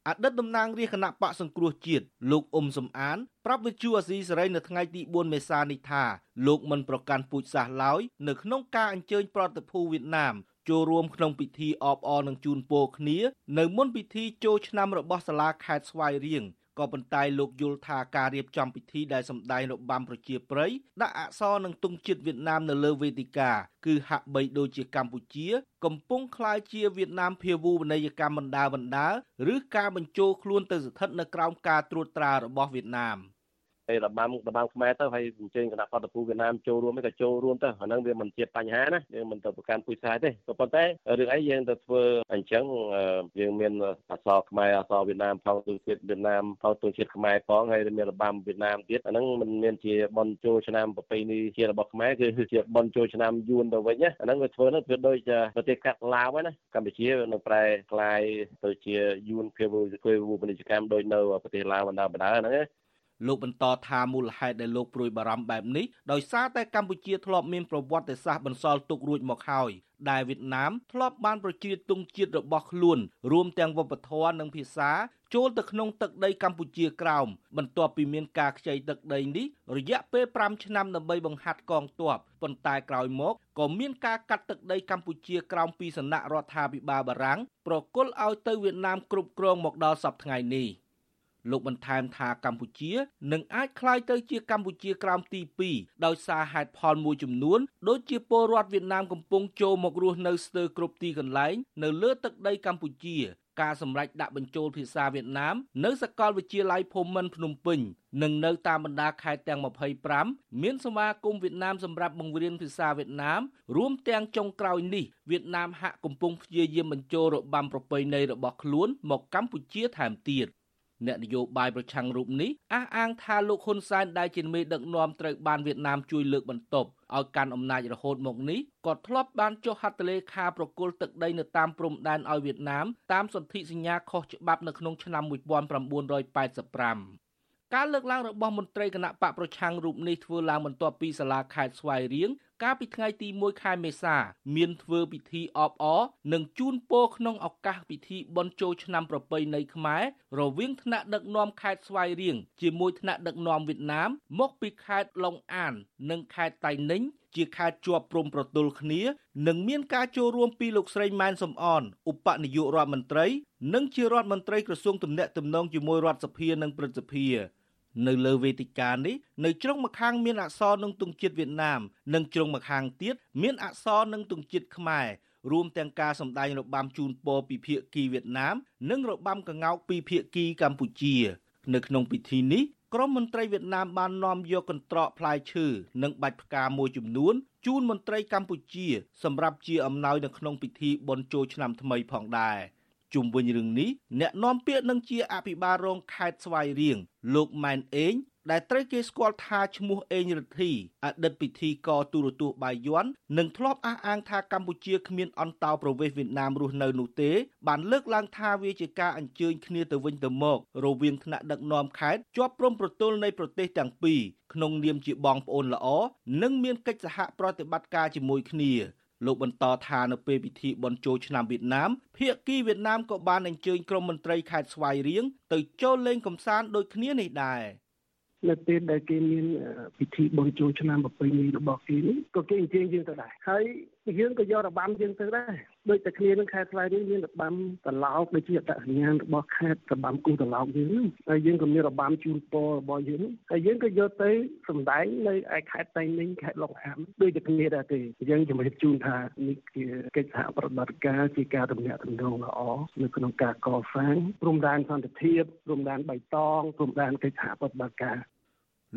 អតីតតំណាងរាជគណៈបកសង្គ្រោះជាតិលោកអ៊ុំសំអានប្រាប់វិទ្យុអាស៊ីសេរីនៅថ្ងៃទី4មេសានេះថាលោកមិនប្រកាន់ពូជសាសន៍ឡើយនៅក្នុងការអញ្ជើញប្រតិភូវៀតណាម ចូលរួមក្នុងពិធីអបអរនឹងជូនពរគ្នា នៅមុនពិធីចូលឆ្នាំរបស់សាលាខេត្តស្វាយរៀងក៏ប៉ុន្តែលោកយល់ថាការរៀបចំពិធីដែលសម្ដែងរបាំប្រជាប្រិយដាក់អក្សរនឹងទង់ជាតិវៀតណាមនៅលើវេទិកាគឺហាក់បីដូចជាកម្ពុជា កំពុងក្លាយជាវៀតណាមភាវូបនីយកម្មបណ្ដាបណ្ដាឬការបញ្ចូលខ្លួនទៅស្ថិតនៅក្រោមការត្រួតត្រារបស់វៀតណាម។ ពេលរបាំរបាំខ្មែរទៅហើយអញ្ជើញគណៈបដិភូវៀតណាមចូលរួមក៏ចូលរួមទៅអាហ្នឹងវាមិនជាបញ្ហាណាយើងមិនទៅប្រកាន់ពុយខ្សែទេក៏ប៉ុន្តែរឿងអីយើងទៅធ្វើអញ្ចឹងយើងមានអសរខ្មែរអសរវៀតណាមផងទស្សជាតិវៀតណាមផងទស្សជាតិខ្មែរផងហើយមានរបាំវៀតណាមទៀតអាហ្នឹងមិនមានជាបនចូលឆ្នាំប្រពៃណីជារបស់ខ្មែរគឺជាបនចូលឆ្នាំយួនទៅវិញណាអាហ្នឹងវាធ្វើហ្នឹងវាដូចប្រទេសកាត់ឡាវណាកម្ពុជានឹងប្រែក្លាយទៅជាយួនភាវភាវពាណិជ្ជកម្មដូចនៅប្រទេសឡាវបណ្ដាបណ្ដាហ្នឹង លោកបន្តថាមូលហេតុដែលលោកព្រួយបារម្ភបែបនេះដោយសារតែកម្ពុជាធ្លាប់មានប្រវត្តិសាស្ត្របន្សល់ទុករួចមកហើយដែលវៀតណាមធ្លាប់បានប្រជៀតទង់ជាតិរបស់ខ្លួនរួមទាំងវប្បធម៌និងភាសាចូលទៅក្នុងទឹកដីកម្ពុជាក្រោមបន្ទាប់ពីមានការខ្ចីទឹកដីនេះរយៈពេល5ឆ្នាំដើម្បីបង្ហាត់កងទ័ពប៉ុន្តែក្រោយមកក៏មានការកាត់ទឹកដីកម្ពុជាក្រោមពីសំណាក់រដ្ឋាភិបាលបារាំងប្រគល់ឲ្យទៅវៀតណាមគ្រប់គ្រងមកដល់សប្តាហ៍ថ្ងៃនេះ។ លោកបន្ថែមថាកម្ពុជានឹងអាចក្លាយទៅជាកម្ពុជាក្រោមទី2ដោយសារហេតុផលមួយចំនួនដូចជាពលរដ្ឋវៀតណាមកំពុងចូលមករស់នៅស្ទើរគ្រប់ទីកន្លែងនៅលើទឹកដីកម្ពុជាការសម្រេចដាក់បញ្ចូលភាសាវៀតណាមនៅសាកលវិទ្យាល័យភូមិន្ទភ្នំពេញនិងនៅតាមបណ្ដាខេត្តទាំង25មានសមាគមវៀតណាមសម្រាប់បង្រៀនភាសាវៀតណាមរួមទាំងចុងក្រោយនេះវៀតណាមហាក់កំពុងព្យាយាមបញ្ចូលរបាំប្រពៃណីរបស់ខ្លួនមកកម្ពុជាថែមទៀត អ្នកនយោបាយប្រឆាំងរូបនេះអះអាងថាលោកហ៊ុនសែនដែលជាមេដឹកនាំត្រូវបានវៀតណាមជួយលើកបន្ទប់ឲ្យកាន់អំណាចរហូតមកនេះក៏ធ្លាប់បានចុះហត្ថលេខាប្រគល់ទឹកដីនៅតាមព្រំដែនឲ្យវៀតណាមតាមសន្ធិសញ្ញាខុសច្បាប់នៅក្នុងឆ្នាំ1985ការលើកឡើងរបស់មន្ត្រីគណៈបកប្រឆាំងរូបនេះធ្វើឡើងបន្ទាប់ពីសាលាខេត្តស្វាយរៀង កាលពីថ្ងៃទី1ខែមេសា មានធ្វើពិធីអបអរនិងជូនពរក្នុងឱកាសពិធីបុណ្យចូលឆ្នាំប្រពៃណីខ្មែររវាងថ្នាក់ដឹកនាំខេត្តស្វាយរៀងជាមួយថ្នាក់ដឹកនាំវៀតណាមមកពីខេត្តឡុងអាន និងខេត្តតៃ ninh ជាខេត្តជាប់ព្រំប្រទល់គ្នានិងមានការចូលរួមពីលោកស្រីម៉ែនសំអនឧបនាយករដ្ឋមន្ត្រី និងជារដ្ឋមន្ត្រីក្រសួងទំនាក់ទំនងជាមួយរដ្ឋសភានិងព្រឹទ្ធសភា នៅលើវេទិកានេះនៅជ្រុងម្ខាងមានអក្សរនិងទង់ជាតិវៀតណាមនិងជ្រុងម្ខាងទៀតមានអក្សរនិងទង់ជាតិខ្មែររួមទាំងការសម្ដែងរបាំជូនពរពីភាគីវៀតណាម និងរបាំកងោកពីភាគីកម្ពុជា នៅក្នុងពិធីនេះក្រមមន្ត្រីវៀតណាមបាននាំយកកន្ត្រកផ្លែឈើនិងបាច់ផ្កាមួយចំនួនជូនមន្ត្រីកម្ពុជា សម្រាប់ជាអំណោយនៅក្នុងពិធីបុណ្យចូលឆ្នាំថ្មីផងដែរ។ ជុំវិញរឿងនេះអ្នកនាំពាក្យនឹងជាអភិបាលរងខេត្តស្វាយរៀងលោកម៉ែនអេងដែលត្រូវគេស្គាល់ថាឈ្មោះអេងរិទ្ធីអតីតពិធីករទូរទស្សន៍បាយ័ននិងធ្លាប់អះអាងថាកម្ពុជាគ្មានអន្តោប្រវេសន៍វៀតណាមរស់នៅនោះទេ បានលើកឡើងថាវាជាការអញ្ជើញគ្នាទៅវិញទៅមក រវាងថ្នាក់ដឹកនាំខេត្តជាប់ព្រំប្រទល់នៃប្រទេសទាំងពីរក្នុងនាមជាបងប្អូនល្អនិងមានកិច្ចសហប្រតិបត្តិការជាមួយគ្នា លោកបន្តថានៅពេលពិធីបុណ្យចូលឆ្នាំវៀតណាមភាគីវៀតណាមក៏បានអញ្ជើញក្រុមមន្ត្រីខេត្តស្វាយរៀងទៅចូលលេងកំសាន្តដូចគ្នានេះដែរនៅពេលដែលគេមានពិធីបុណ្យចូលឆ្នាំប្រពៃណីរបស់គេនេះក៏គេអញ្ជើញយើងទៅដែរហើយយើងក៏យករបាំយើងទៅដែរដូចតែគ្នានឹងខេត្តស្វាយរៀងមានរបាំតឡោកដូចជាអត្តសញ្ញាណរបស់ខេត្តរបាំគូតឡោកយើងហើយយើងក៏មានរបាំជូនពររបស់យើងហើយយើងក៏យកទៅសម្ដែងនៅឯខេត្តតៃ ninh ខេត្តលង្អានដូចតែគ្នាដែរទេយើងជំរាបជូនថានេះជាកិច្ចសហប្រតិបត្តិការជាការទំនាក់ទំនងល្អនៅក្នុងការកសាងព្រំដែនសន្តិភាពព្រំដែនបៃតងព្រំដែនកិច្ចសហប្រតិបត្តិការ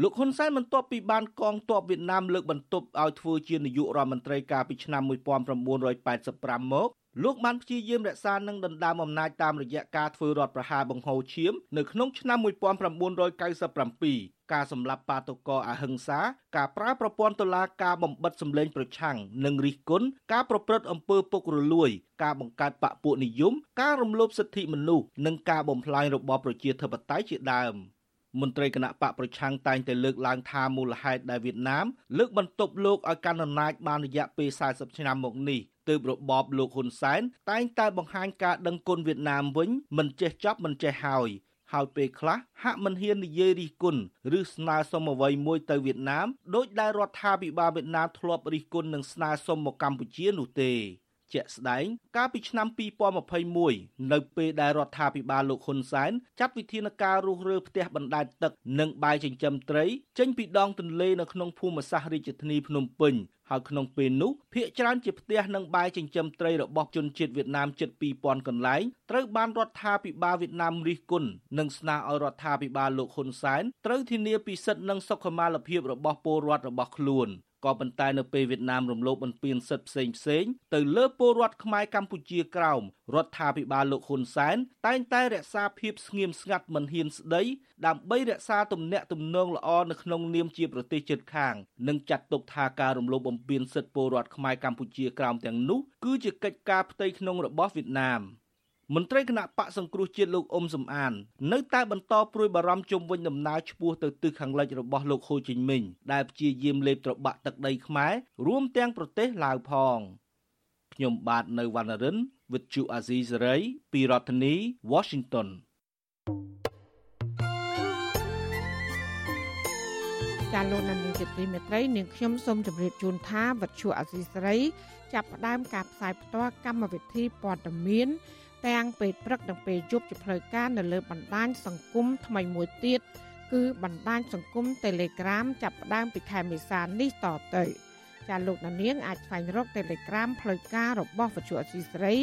លោកហ៊ុនសែនបន្ទាប់ពីបានកងទ័ពវៀតណាមលើកបន្ទប់ឲ្យធ្វើជានាយករដ្ឋមន្ត្រីកាលពីឆ្នាំ1985មកលោកបានព្យាយាមរក្សានិងដណ្ដើមអំណាចតាមរយៈការធ្វើរដ្ឋប្រហារបង្ហូរឈាមនៅក្នុងឆ្នាំ1997ការសម្លាប់បាតុករអហិង្សា ការប្រើប្រព័ន្ធតុលាការបំបិតសម្លេងប្រឆាំងនិងរិះគន់ការប្រព្រឹត្តអំពើពុករលួយ ការបង្កើតបកពួកនិយម ការរំលោភសិទ្ធិមនុស្សនិងការបំផ្លាញរបបប្រជាធិបតេយ្យជាដើម។ មន្ត្រីគណៈបកប្រឆាំងតែងតែលើកឡើងថាមូលហេតុដែលវៀតណាមលើកបន្ទប់លោកឲ្យកាន់អំណាចបានរយៈពេល40ឆ្នាំមកនេះទើបរបបលោកហ៊ុនសែនតែងតែបង្ហាញការដឹងគុណវៀតណាមវិញមិនចេះចប់មិនចេះហើយហើយពេលខ្លះហាក់មិនហ៊ាននិយាយរិះគន់ឬស្នើសុំអ្វីមួយទៅវៀតណាមដោយដែលរដ្ឋាភិបាលវៀតណាមធ្លាប់រិះគន់និងស្នើសុំមកកម្ពុជានោះទេ ជាក់ស្ដែង កាលពីឆ្នាំ2021នៅពេលដែលរដ្ឋាភិបាលលោកហ៊ុនសែនចាត់វិធានការរុះរើផ្ទះបណ្ដែតទឹកនិងបាយចិញ្ចឹមត្រីចេញពីដងទន្លេនៅក្នុងភូមិសាស្ត្ររាជធានីភ្នំពេញហើយក្នុងពេលនោះភ្នាក់ច្រើនជាផ្ទះនិងបាយចិញ្ចឹមត្រីរបស់ជនជាតិវៀតណាមជិត2000កន្លែងត្រូវបានរដ្ឋាភិបាលវៀតណាមរិះគន់និងស្នើឲ្យរដ្ឋាភិបាលលោកហ៊ុនសែនត្រូវធានាពីសិទ្ធិនិងសុខុមាលភាពរបស់ពលរដ្ឋរបស់ខ្លួន ក៏ប៉ុន្តែនៅពេលវៀតណាមរំលោភបំពានសិទ្ធិផ្សេងផ្សេងទៅលើពលរដ្ឋខ្មែរកម្ពុជាក្រោមរដ្ឋាភិបាលលោកហ៊ុនសែនតែងតែរក្សាភាពស្ងៀមស្ងាត់មិនហ៊ានស្ដីដើម្បីរក្សាទំនាក់ទំនងល្អនៅក្នុងនាមជាប្រទេសជិតខាងនិងចាត់ទុកថាការរំលោភបំពានសិទ្ធិពលរដ្ឋខ្មែរកម្ពុជាក្រោមទាំងនោះគឺជាកិច្ចការផ្ទៃក្នុងរបស់វៀតណាម។ មន្ត្រីគណៈបកសង្គ្រោះជាតិលោកអ៊ុំសំអាន នៅតែបន្តព្រួយបារម្ភជុំវិញដំណើរឆ្ពោះទៅទិសខាងលិចរបស់លោកហ៊ូជីមិញដែលព្យាយាមលេបត្របាក់ទឹកដីខ្មែររួមទាំងប្រទេសឡាវផងខ្ញុំបាទនៅវណ្ណរិន with Chu Azizi Saray ពីរដ្ឋធានី Washington ចាលោកនាងជាទីមេត្រីនាងខ្ញុំសូមជម្រាបជូនថាវັດឈូអាស៊ីសេរី ចាប់ផ្ដើមការផ្សាយផ្ទាល់កម្មវិធីព័ត៌មាន ទាំងពេលព្រឹកនិងពេលយប់ជាផ្លូវការនៅលើបណ្ដាញសង្គមថ្មីមួយទៀតគឺបណ្ដាញសង្គម Telegram ចាប់ផ្ដើមពីខែមេសានេះតទៅចាលោកនាងអាចស្វែងរក Telegram ផ្លូវការរបស់វិទ្យុអសីស្រី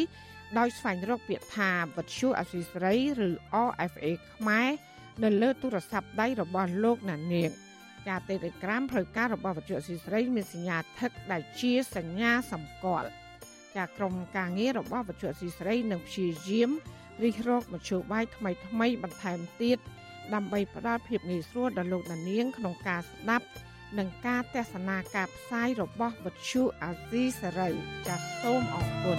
ដោយស្វែងរកពាក្យថាវិទ្យុអសីស្រីឬ RFA ខ្មែរនៅលើទូរស័ព្ទដៃរបស់លោកណានៀងការ Telegram ផ្លូវការរបស់វិទ្យុអសីស្រីមានសញ្ញាថឹកដែលជាសញ្ញាសម្គាល់ ចាក្រុមការងាររបស់វិទ្យុអសីស្រីនឹងព្យាយាមរិះរកមធ្យោបាយថ្មីថ្មីបន្ថែមទៀតដើម្បីផ្ដល់ភាពងាយស្រួលដល់លោកដានាងក្នុងការស្ដាប់និងការទស្សនាការផ្សាយរបស់វិទ្យុអាស៊ីសេរីចាសសូមអរគុណ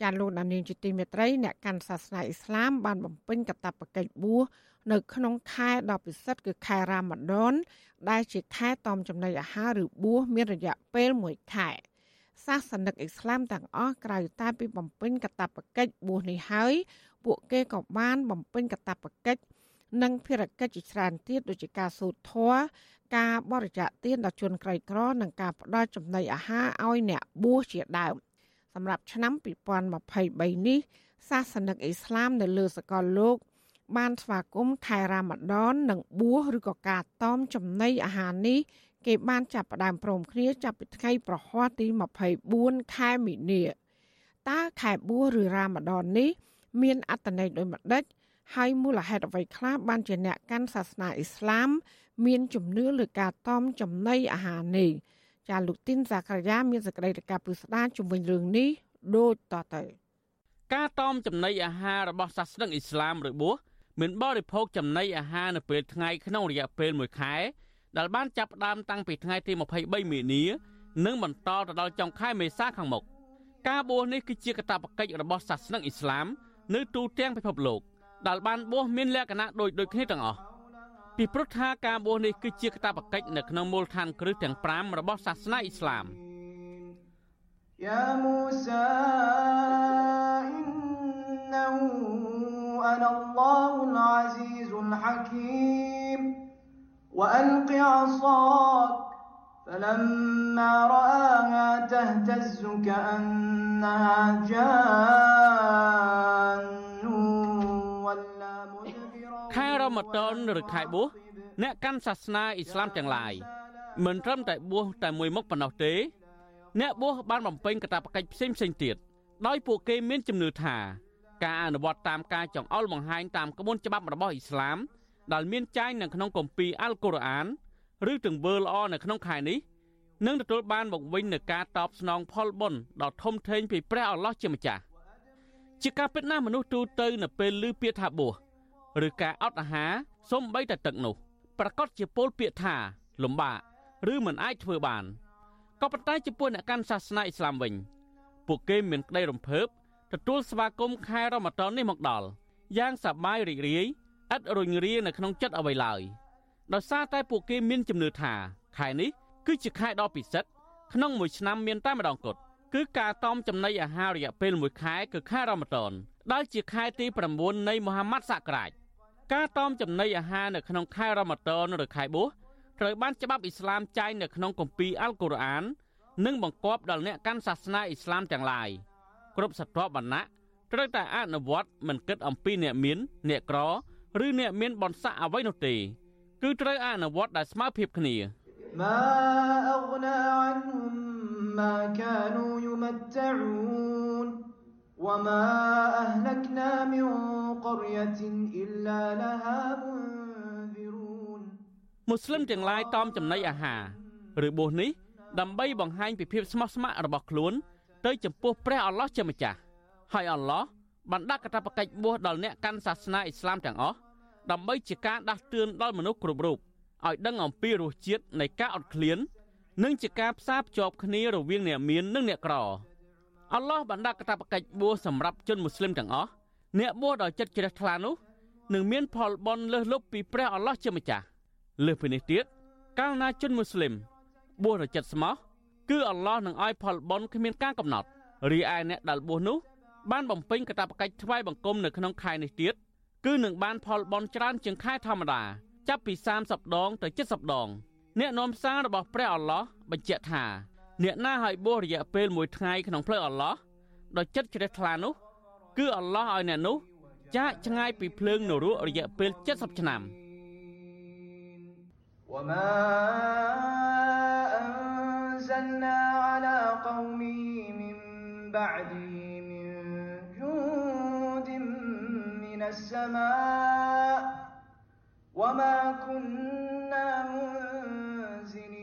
ចាលោកដានាងជាទីមេត្រីអ្នកកាន់សាសនាអ៊ីស្លាមបានបំពេញកាតព្វកិច្ចបួស នៅក្នុងខែដ៏ពិសិដ្ឋគឺខែរ៉ាម៉ាឌនដែលជាខែតមចំណីអាហារឬបួសមានរយៈពេល1ខែសាសនិកអ៊ីស្លាមទាំងអស់ក្រៅតែពីបំពេញកតបកិច្ចបួសនេះហើយពួកគេក៏បានបំពេញកតបកិច្ចនិងភារកិច្ចជាច្រើនទៀតដូចជាការសូត្រធម៌ការបរិច្ចាគទានដល់ជនក្រីក្រនិងការផ្ដល់ចំណីអាហារឲ្យអ្នកបួសជាដើមសម្រាប់ឆ្នាំ2023នេះសាសនិកអ៊ីស្លាមនៅលើសកលលោក បានស្វាគមន៍ខែរ៉ាម៉ាឌននិងបួសឬក៏ការតមចំណីអាហារនេះគេបានចាប់ផ្ដើមព្រមគ្នាចាប់ពីថ្ងៃប្រហ័សទី24ខែមីនាតើខែបួសឬរ៉ាម៉ាឌននេះ មានអត្ថន័យដូចម្ដេចហើយមូលហេតុអ្វីខ្លះបានជាអ្នកកាន់សាសនាអ៊ីស្លាម មានជំនឿលើការតមចំណីអាហារនេះចាលោកទីនសាករាយាមានសេចក្តីរាយការណ៍ពិស្ដារជំវិញរឿងនេះដូចតទៅ ការតមចំណីអាហាររបស់សាសនិកអ៊ីស្លាមរបួស មានបរិភោគចំណីអាហារនៅពេលថ្ងៃក្នុងរយៈពេល1ខែដែលបានចាប់ផ្ដើមតាំងពីថ្ងៃទី23មីនានិងបន្តទៅដល់ចុងខែមេសាខាងមុខការបួសនេះគឺជាកាតព្វកិច្ចរបស់សាសនិកអ៊ីស្លាមនៅទូទាំងពិភពលោកដែលបានបួសមានលក្ខណៈដូចដូចគ្នាទាំងអស់ពីព្រោះថាការបួសនេះគឺជាកាតព្វកិច្ចនៅក្នុងមូលដ្ឋានគ្រឹះទាំង5របស់សាសនាអ៊ីស្លាមយ៉ាមូសាអ៊ីននូ أنا الله العزيز الحكيم وألق عصاك فلما رآها تهتز كأنها جان ولا مدبرا ខែរ៉ម៉ាដនឬខែបួសអ្នកកាន់សាសនាអ៊ីស្លាមទាំងឡាយមិនត្រឹមតែបួសតែមួយមុខប៉ុណ្ណោះទេ អ្នកបួសបានបំពេញកាតព្វកិច្ចផ្សេងផ្សេងទៀតដោយពួកគេមានជំនឿថា ការអនុវត្តតាមការចង្អុលបង្ហាញតាមក្បួនច្បាប់របស់អ៊ីស្លាមដែលមានចែងនៅក្នុងគម្ពីរអល់កុរអានឬទង្វើល្អនៅក្នុងខែនេះនឹងទទួលបានមកវិញនូវការតបស្នងផលបុណ្យដ៏ធំធេងពីព្រះអល់ឡោះជាម្ចាស់ជាការពិតណាស់មនុស្សទូទៅនៅពេលឮពាក្យថាបួសឬការអត់អាហារសូម្បីតែទឹកនោះប្រកាសជាពោលពាក្យថាលំបាកឬមិនអាចធ្វើបានក៏ប៉ុន្តែចំពោះអ្នកកាន់សាសនាអ៊ីស្លាមវិញ ពួកគេមានក្តីរំភើប ទទួលស្វាគមន៍ខែរ៉ម៉ាដននេះមកដល់យ៉ាងសប្បាយរីករាយឥតរុញរានៅក្នុងចិត្តអ្វីឡើយដោយសារតែពួកគេមានជំនឿថាខែនេះគឺជាខែដ៏ពិសិដ្ឋក្នុងមួយឆ្នាំមានតែម្ដងគត់គឺការតមចំណីអាហាររយៈពេល1ខែគឺខែរ៉ម៉ាដនដែលជាខែទី9នៃមូហាម៉ាត់សក្រាចការតមចំណីអាហារនៅក្នុងខែរ៉ម៉ាដនឬខែបួសត្រូវបានច្បាប់អ៊ីស្លាមចែងនៅក្នុងគម្ពីរអល់កុរអាន និងបង្គាប់ដល់អ្នកកាន់សាសនាអ៊ីស្លាមទាំងឡាយ។ គ្រប់សត្វវណ្ណៈត្រូវតែអនុវត្តមិនគិតអំពីអ្នកមានអ្នកក្រឬអ្នកមានបនស័កអ្វីនោះទេ គឺត្រូវអនុវត្តដែលស្មើភាពគ្នា ما أغنى عنهم ما كانوا يمتعون وما أهلكنا من قرية إلا لها منذرون មូស្លីមទាំងឡាយតอมចំណីអាហារឬបួសនេះដើម្បីបង្ហាញពីភាពស្មោះស្ម័គ្ររបស់ខ្លួន ទៅចំពោះព្រះអល់ឡោះជាម្ចាស់ហើយអល់ឡោះបានដាក់កាតព្វកិច្ចបួសដល់អ្នកកាន់សាសនាអ៊ីស្លាមទាំងអស់ដើម្បីជាការដាស់តឿនដល់មនុស្សគ្រប់រូបឲ្យដឹងអំពីរសជាតិនៃការអត់ឃ្លាន និងជាការផ្សារភ្ជាប់គ្នារវាងអ្នកមាននិងអ្នកក្រអល់ឡោះបានដាក់កាតព្វកិច្ចបួសសម្រាប់ជនមូស្លីមទាំងអស់អ្នកបួសដោយចិត្តជ្រះថ្លានោះនឹងមានផលបុណ្យលើសលប់ពីព្រះអល់ឡោះជាម្ចាស់លើសពីនេះទៀតកាលណាជនមូស្លីមបួសដោយចិត្តស្មោះ គឺអល់ឡោះនឹងឲ្យផលបុណ្យគ្មានការកំណត់រីឯអ្នកដែលបួសនោះបានបំពេញកាតព្វកិច្ចថ្វាយបង្គំនៅក្នុងខែនេះទៀតគឺនឹងបានផលបុណ្យច្រើនជាងខែធម្មតាចាប់ពី30ដងទៅ70ដង អ្នកនាំសាររបស់ព្រះអល់ឡោះបញ្ជាក់ថាអ្នកណាឲ្យបួសរយៈពេល1ថ្ងៃក្នុងផ្លូវអល់ឡោះដោយចិត្តជ្រះថ្លានោះគឺអល់ឡោះឲ្យអ្នកនោះចាកឆ្ងាយពីភ្លើងនរករយៈពេល70ឆ្នាំ وما أنزلنا على قومه من بعده من جند من السماء وما كنا منزلين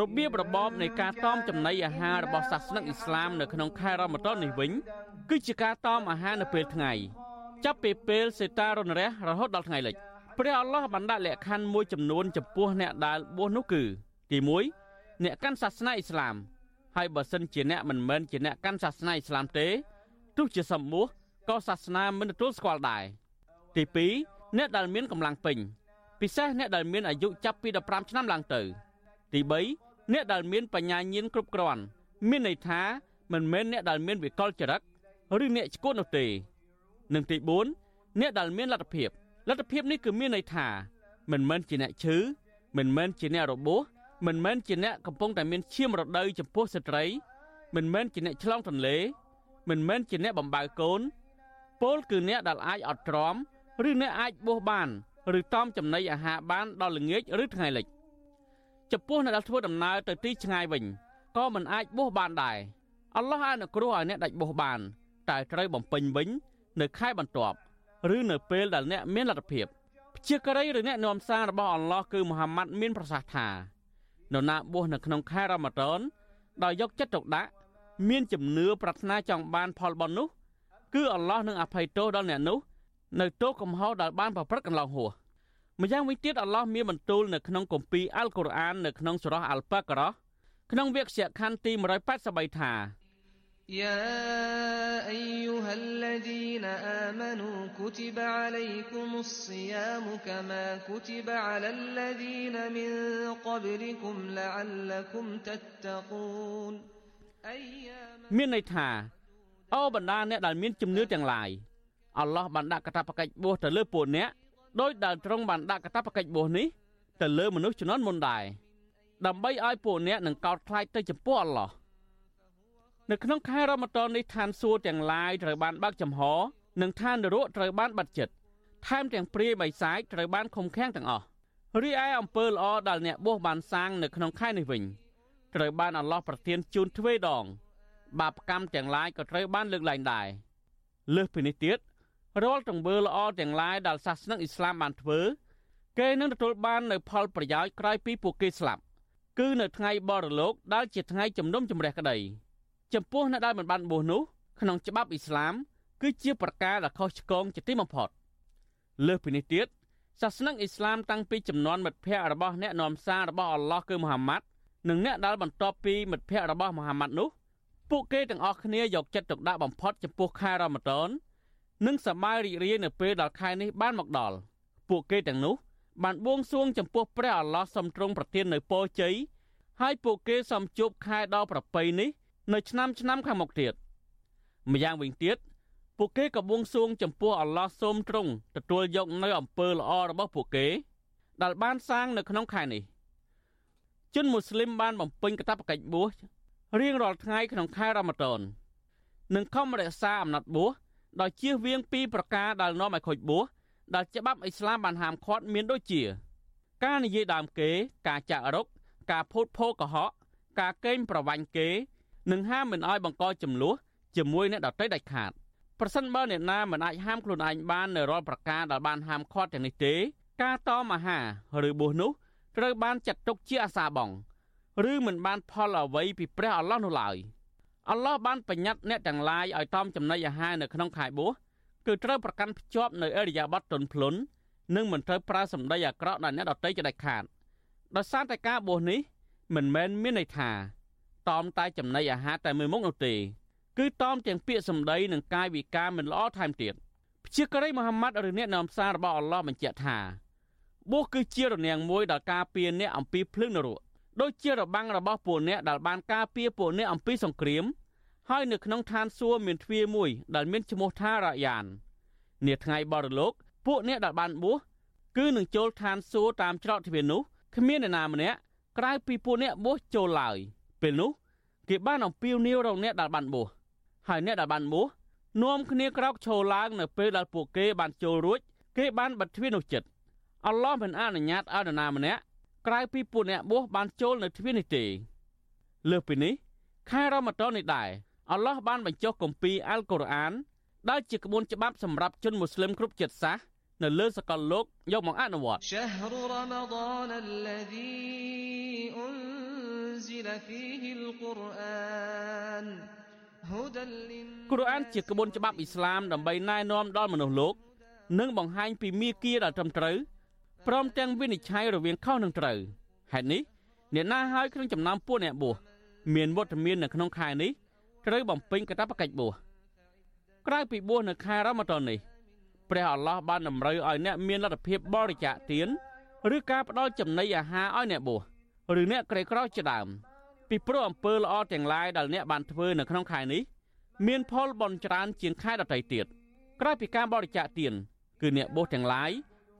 របៀបរបបនៃការតមចំណីអាហាររបស់សាសនិកអ៊ីស្លាមនៅក្នុងខែរ៉ម៉ាដននេះវិញគឺជាការតមអាហារនៅពេលថ្ងៃចាប់ពីពេលសេតារុនរះរហូតដល់ថ្ងៃលិចព្រះអល់ឡោះបានដាក់លក្ខខណ្ឌមួយចំនួនចំពោះអ្នកដែលបួសនោះគឺទី1 អ្នកកាន់សាសនាអ៊ីស្លាមហើយបើសិនជាអ្នកមិនមែនជាអ្នកកាន់សាសនាអ៊ីស្លាមទេទោះជាសម្ពោះក៏សាសនាមិនទទួលស្គាល់ដែរទី2អ្នកដែលមានកម្លាំងពេញពិសេសអ្នកដែលមានអាយុចាប់ពី15ឆ្នាំឡើងទៅ ទី3អ្នកដែលមានបញ្ញាញាណគ្រប់គ្រាន់មានន័យថាមិនមែនអ្នកដែលមានវិកលចរិតឬអ្នកឆ្កួតនោះទេ និងទី4អ្នកដែលមានលទ្ធភាពលទ្ធភាពនេះគឺមានន័យថាមិនមែនជាអ្នកឈឺមិនមែនជាអ្នករបួស មិនមែនជាអ្នកកំពុងតែមានឈាមរដូវចំពោះស្ត្រី មិនមែនជាអ្នកឆ្លងទន្លេ មិនមែនជាអ្នកបំបើកូនពលគឺអ្នកដែលអាចអត់ទ្រាំឬអ្នកអាចបួសបានឬតอมចំណីអាហារបានដល់ល្ងាចឬថ្ងៃលិចចំពោះអ្នកដែលធ្វើដំណើរទៅទីឆ្ងាយវិញក៏មិនអាចបួសបានដែរអល់ឡោះអនុគ្រោះឲ្យអ្នកដាច់បួសបាន តែត្រូវបំពេញវិញ នៅខែបន្ទាប់ឬនៅពេលដែលអ្នកមានលទ្ធភាពព្យាការីឬអ្នកនាំសាររបស់អល់ឡោះគឺមូហាម៉ាត់មានប្រសាសន៍ថា នរណាបួសនៅក្នុងខែរ៉ាម៉ាដនដោយយកចិត្តទុកដាក់មានជំនឿប្រាថ្នាចង់បានផលបុណ្យនោះ គឺអល់ឡោះនឹងអភ័យទោសដល់អ្នកនោះនៅទោសកំហុសដែលបានប្រព្រឹត្តកន្លងហួសម្យ៉ាងវិញទៀតអល់ឡោះមានបន្ទូលនៅក្នុងគម្ពីរអល់កុរអាននៅក្នុងសូរ៉ាអល់បាការ៉ាក្នុងវគ្គខណ្ឌទី183ថា يا أيها الذين آمنوا كتب عليكم الصيام كما كتب على الذين من قبلكم لعلكم تتقون មានន័យថាអូបណ្ដាអ្នកដែលមានជំនឿទាំងឡាយអល់ឡោះបានដាក់កាតព្វកិច្ចបួសទៅលើពួកអ្នកដោយដែលទ្រង់បានដាក់កាតព្វកិច្ចបួសនេះទៅលើមនុស្សជំនាន់មុនដែរដើម្បីឲ្យពួកអ្នកនឹងកោតខ្លាចទៅចំពោះអល់ឡោះ នៅក្នុងខែរ៉ម៉ាដននេះឋានសួគ៌ទាំងឡាយត្រូវបានបើកចំហនិងឋាននរកត្រូវបានបាត់ចិត្តថែមទាំងព្រាយបិសាចត្រូវបានឃុំឃាំងទាំងអស់រីឯអំពើល្អដែលអ្នកបួសបានសាងនៅក្នុងខែនេះវិញត្រូវបានអល់ឡោះប្រទានជូនទ្វេដង បាបកម្មទាំងឡាយក៏ត្រូវបានលើកឡើងដែរលើសពីនេះទៀតរាល់ទង្វើល្អទាំងឡាយដែលសាសនាអ៊ីស្លាមបានធ្វើ គេនឹងទទួលបាននៅផលប្រយោជន៍ក្រោយពីពួកគេស្លាប់ គឺនៅថ្ងៃបរលោកដែលជាថ្ងៃជំនុំជម្រះក្តី ចំពោះអ្នកដែលមិនបានបួសនោះក្នុងច្បាប់អ៊ីស្លាម គឺជាប្រការដែលខុសឆ្គងជាទីបំផុតលើសពីនេះទៀតសាសនាអ៊ីស្លាមតាំងពីចំនួនមិត្តភ័ក្តិរបស់អ្នកនាំសាររបស់អល់ឡោះគឺមូហាម៉ាត់និងអ្នកដែលបន្ទាប់ពីមិត្តភ័ក្តិរបស់មូហាម៉ាត់នោះពួកគេទាំងអស់គ្នាយកចិត្តទុកដាក់បំផុតចំពោះខែរ៉ាម៉ាដននិងសប្បាយរីករាយនៅពេលដែលខែនេះបានមកដល់ពួកគេទាំងនោះបានបួងសួងចំពោះព្រះអល់ឡោះសំទ្រង់ប្រទាននៅពរជ័យហើយពួកគេសំជួបខែដល់ប្រពៃនេះ នៅឆ្នាំឆ្នាំខាងមុខទៀតម្យ៉ាងវិញទៀតពួកគេក៏បួងសួងចំពោះអល់ឡោះសូមទ្រង់ទទួលយកនៅអំពើល្អរបស់ពួកគេ ដែលបានសាងនៅក្នុងខែនេះជនមូស្លីមបានបំពេញកាតព្វកិច្ចបួសរៀងរាល់ថ្ងៃក្នុងខែរ៉ាម៉ាដននិងខំរក្សាអំណត់បួសដោយជៀសវាងពីប្រការដែលនាំឲ្យខូចបួសដែលច្បាប់អ៊ីស្លាមបានហាមឃាត់មានដូចជា ការនិយាយដើមគេ ការចាក់រុកការភូតភោកុហកការកេងប្រវ័ញ្ចគេ និងហាមមិនឲ្យបង្កចំនួនជាមួយអ្នកដទៃដាច់ខាតប្រសិនបើអ្នកណាមិនអាចហាមខ្លួនឯងបាននៅរាល់ប្រការដែលបានហាមឃាត់ទាំងនេះទេ ការតមអាហារឬបួសនោះត្រូវបានចាត់ទុកជាអាសាបងឬមិនបានផលអ្វីពីព្រះអល់ឡោះនោះឡើយអល់ឡោះបានបញ្ញត្តិអ្នកទាំងឡាយឲ្យតមចំណីអាហារនៅក្នុងខែបួសគឺត្រូវប្រកាន់ភ្ជាប់នៅអរិយាប័ត្រទន់ភ្លន់និងមិនត្រូវប្រើសម្ដីអាក្រក់ដល់អ្នកដទៃជាដាច់ខាតដោយសារតែការបួសនេះមិនមែនមានន័យថា តอมតែចំណីអាហារតែមួយមុខនោះទេគឺតอมទាំងពាក្យសម្ដីនិងកាយវិការមិនល្អថែមទៀតព្យាការីមូហាម៉ាត់ឬអ្នកនាំសាររបស់អល់ឡោះបញ្ជាក់ថាបួសគឺជារនាំងមួយដល់ការពារអ្នកអំពីភ្លើងនរកដូចជារបាំងរបស់ពួកអ្នកដែលបានការពារពួកអ្នកអំពីសង្គ្រាមហើយនៅក្នុងឋានសួគ៌មានទ្វារមួយដែលមានឈ្មោះថារយ៉ាននាថ្ងៃបរលោកពួកអ្នកដែលបានបួសគឺនឹងចូលឋានសួគ៌តាមច្រកទ្វារនោះគ្មាននរណាម្នាក់ក្រៅពីពួកអ្នកបួសចូលឡើយ ពេលនោះគេបានអំពាវនាវរកអ្នកដែលបានបួសហើយអ្នកដែលបានបួសនាំគ្នាក្រោកឈរឡើងនៅពេលដែលពួកគេបានចូលរួចគេបានបិទទ្វារនោះចិត្តអល់ឡោះមិនអនុញ្ញាតឲ្យនរណាម្នាក់ក្រៅពីពួកអ្នកបួសបានចូលនៅទ្វារនេះទេលើសពីនេះខែរ៉ម៉ាដននេះដែរអល់ឡោះបានបញ្ចុះគម្ពីរអាល់កូរ៉ានដែលជាក្បួនច្បាប់សម្រាប់ជនមូស្លីមគ្រប់ជាតិសាសន៍នៅលើសកលលោកយកមកអនុវត្ត أنزل فيه القرآن កូរ៉ានជាក្បួនច្បាប់អ៊ីស្លាមដើម្បីណែនាំដល់មនុស្សលោក និងបង្ហាញពីមាគ៌ាដែលត្រឹមត្រូវព្រមទាំងវិនិច្ឆ័យរវាងខុសនិងត្រូវហេតុនេះអ្នកណាហើយក្នុងចំណោមពួកអ្នកបួសមានវត្តមាននៅក្នុងខែនេះត្រូវបំពេញកាតព្វកិច្ចបួសក្រៅពីបួសនៅខែរ៉ាម៉ាដននេះព្រះអល់ឡោះបានតម្រូវឲ្យអ្នកមានលទ្ធភាពបរិច្ចាគទានឬការផ្ដល់ចំណីអាហារឲ្យអ្នកបួស ឬអ្នកក្រីក្រជាដើមពីព្រោះអំពើល្អទាំងឡាយដែលអ្នកបានធ្វើនៅក្នុងខែនេះមានផលបន់ច្រើនជាងខែដទៃទៀតក្រៅពីការបរិច្ចាគទានគឺអ្នកបួសទាំងឡាយ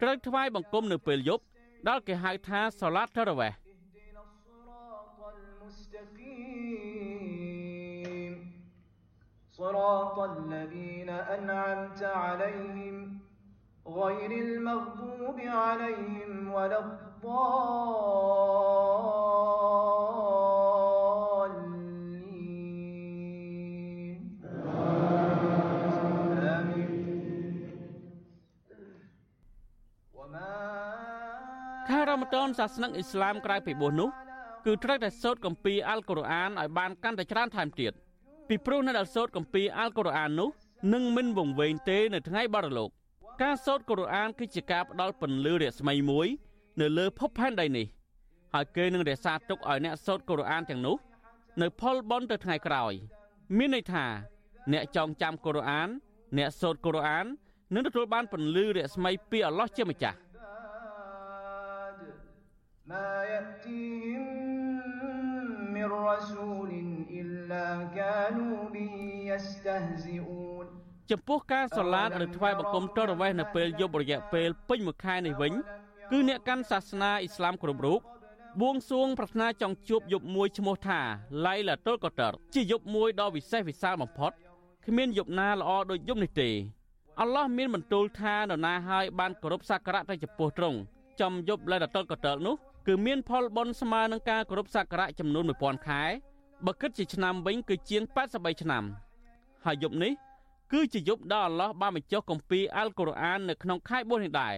ត្រូវថ្វាយបង្គំនៅពេលយប់ដែលគេហៅថាសាឡាតតារ៉វេះ صراط الذين أنعمت عليهم غير المغضوب عليهم ولا الضالين آمين ខែរ៉ាម៉ាដនសាសនាអ៊ីស្លាមក្រៅពីបួសនោះគឺត្រូវតែសូត្រគម្ពីរអល់កុរអានឲ្យបានកាន់តែច្រើនថែមទៀត ពីព្រោះនៅដល់សូត្រគម្ពីរអាល់កុរអាននោះនឹងមិនវង្វេងទេនៅថ្ងៃបរលោក ការសូត្រកូរ៉ានគឺជាការផ្ដល់ពន្លឺរស្មីមួយ នៅលើភពផែនដីនេះហើយគេនឹងរក្សាទុកឲ្យអ្នកសូត្រកូរ៉ានទាំងនោះ នៅផលបន់ទៅថ្ងៃក្រោយ មានន័យថា អ្នកចងចាំកូរ៉ាន អ្នកសូត្រកូរ៉ាននឹងទទួលបានពន្លឺរស្មីពីអល់ឡោះជាម្ចាស់ ما يأتيهم من رسول إلا كانوا به يستهزئون ចំពោះការសឡាតឬថ្វាយបង្គំតរវេសនៅពេលយប់រយៈពេលពេញមួយខែនេះវិញគឺអ្នកកាន់សាសនាអ៊ីស្លាមគ្រប់រូបបួងសួងប្រាថ្នាចង់ជួបយប់មួយឈ្មោះថាឡៃឡាតុលកតរជាយប់មួយដ៏វិសេសវិសាលបំផុតគ្មានយប់ណាល្អដូចយប់នេះទេអល់ឡោះមានបន្ទូលថានរណាហើយបានគោរពសក្ការៈទៅចំពោះទ្រង់ចំយប់ឡៃឡាតុលកតរនោះគឺមានផលបុណ្យស្មើនឹងការគោរពសក្ការៈចំនួន1000ខែបើគិតជាឆ្នាំវិញគឺជាង83ឆ្នាំហើយយប់នេះ គឺជាយប់ដែលអល់ឡោះបានបញ្ចុះគម្ពីរអាល់កុរអាននៅក្នុងខែបុណ្យនេះដែរ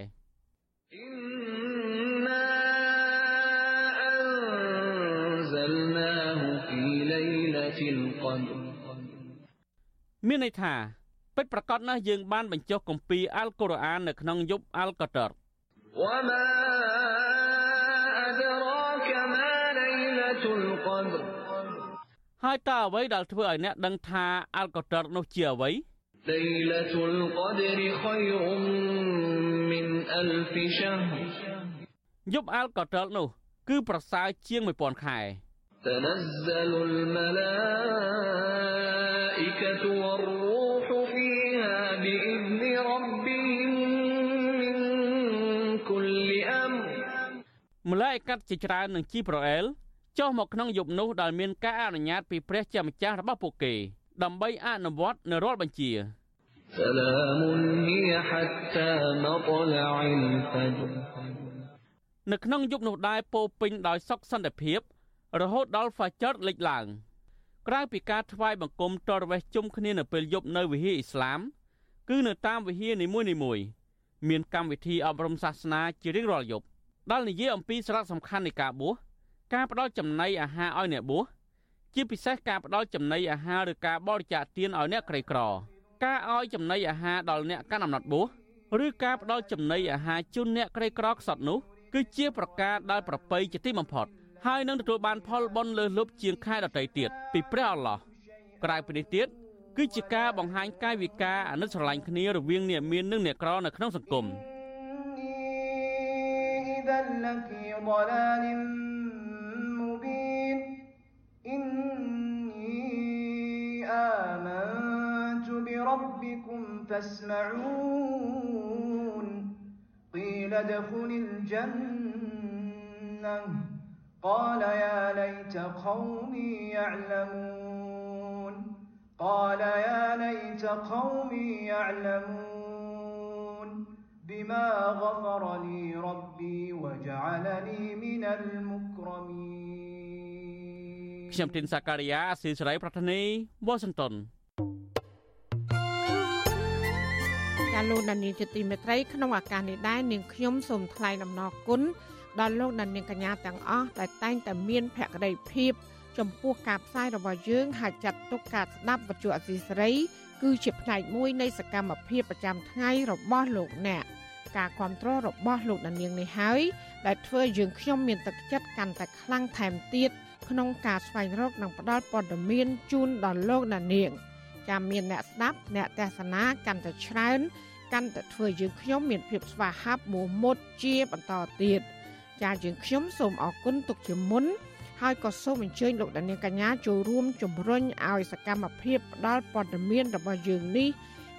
មានន័យថាពិតប្រាកដណាស់យើងបានបញ្ចុះគម្ពីរអាល់កុរអាននៅក្នុងយប់អាល់កតរហើយតើអ្វីដែលធ្វើឲ្យអ្នកដឹងថាអាល់កតរនោះជាអ្វី ليلة القدر خير من ألف شهر យប់អាល់កតលនោះ គឺប្រសើរជាង1000ខែ تنزل الملائكة والروح فيها بإذن ربهم من كل أمر ម្លាយកាត់ជាច្រើននឹងជីប្រអែលចុះមកក្នុងយប់នោះដែលមានការអនុញ្ញាតពីព្រះជាម្ចាស់របស់ពួកគេ ដើម្បីអនុវត្តនៅរាល់បញ្ជា سلام هي حتى مطلع الفجر នៅក្នុងយប់នោះដែរពោពេញដោយសុខសន្តិភាព រហូតដល់ហ្វាចរលេចឡើង ក្រៅពីការថ្វាយបង្គំតរវេសជុំគ្នានៅពេលយប់នៅវិហារអ៊ីស្លាម គឺនៅតាមវិហារនីមួយៗមានកម្មវិធីអប់រំសាសនាជារៀងរាល់យប់ដែលនិយាយអំពីសារៈសំខាន់នៃការបួសការផ្ដល់ចំណីអាហារឲ្យអ្នកបួស ជាពិសេសការផ្ដល់ចំណីអាហារឬការបរិច្ចាគទានឲ្យអ្នកក្រីក្រ ការឲ្យចំណីអាហារដល់អ្នកកាន់អំណត់បួសឬការផ្ដល់ចំណីអាហារជូនអ្នកក្រីក្រខ្សត់នោះគឺជាប្រការដែលប្រពៃជាទីបំផុតហើយនឹងទទួលបានផលបុណ្យលើសលប់ជាងខែដតីទៀតពីព្រះអល់ឡោះក្រៅពីនេះទៀតគឺជាការបង្ហាញកាយវិការអាណិតស្រឡាញ់គ្នារវាងអ្នកមាននិងអ្នកក្រនៅក្នុងសង្គម إني آمنت بربكم فاسمعون. قيل ادخل الجنة. قال يا ليت قومي يعلمون. قال يا ليت قومي يعلمون. بما غفر لي ربي وجعلني من المكرمين. ខ្ញុំទីនសាការីយ៉ាស៊ីសេរីប្រធានីវ៉ាស៊ីនតោនចាលោកដានៀងជាទីមេត្រីក្នុងឱកាសនេះដែរនាងខ្ញុំសូមថ្លែងអំណរគុណដល់លោកដានៀងកញ្ញាទាំងអស់ដែលតែងតែមានភក្ដីភាពចំពោះការផ្សាយរបស់យើងហើយចាត់ទុកការស្ដាប់វិទ្យុអសីសេរីគឺជាផ្នែកមួយនៃសកម្មភាពប្រចាំថ្ងៃរបស់លោកអ្នកការគ្រប់គ្រងរបស់លោកដានៀងនេះហើយដែលធ្វើយើងខ្ញុំមានទឹកចិត្តកាន់តែខ្លាំងថែមទៀត ក្នុងការស្វែងរកនិងផ្តល់ព័ត៌មានជូនដល់លោកអ្នកនាងចាំមានអ្នកស្ដាប់អ្នកទេសនាកាន់តែច្រើនកាន់តែធ្វើយើងខ្ញុំមានភាពស្វាហាប់មោះមុតជាបន្តទៀតចាយើងខ្ញុំសូមអរគុណទុកជាមុនហើយក៏សូមអញ្ជើញលោកដានៀងកញ្ញាចូលរួមជំរុញឲ្យសកម្មភាពផ្តល់ព័ត៌មានរបស់យើងនេះ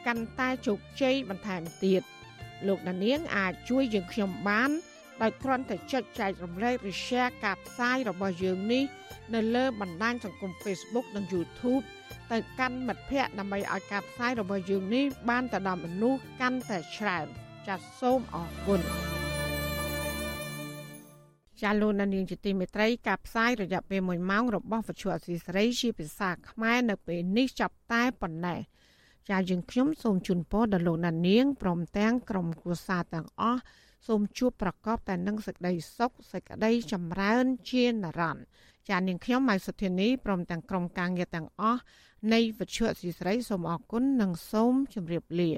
កាន់តែជោគជ័យបន្ថែមទៀតលោកដានៀងអាចជួយយើងខ្ញុំបាន ដោយគ្រាន់តែចុចចែករំលែកឬ share ការផ្សាយរបស់យើងនេះនៅលើបណ្ដាញសង្គម Facebook និង YouTube ទៅកាន់មិត្តភ័ក្តិដើម្បីឲ្យការផ្សាយរបស់យើងនេះបានទៅដល់មនុស្សកាន់តែច្រើនចាសសូមអរគុណចាលោកនាងជាទីមេត្រីការផ្សាយរយៈពេល1ម៉ោងរបស់វិទ្យុអសីសេរីជាភាសាខ្មែរនៅពេលនេះចាប់តែប៉ុណ្ណេះចាយើងខ្ញុំសូមជូនពរដល់លោកនាងព្រមទាំងក្រុមគូសាទាំងអស់ សូមជួបប្រកបតែនឹងសេចក្តីសុខសេចក្តីចម្រើនជានិរន្តរ៍ចានាងខ្ញុំម៉ៃសុធានីព្រមទាំងក្រុមការងារទាំងអស់នៃវិទ្យុអសីស្រីសូមអរគុណនិងសូមជម្រាបលា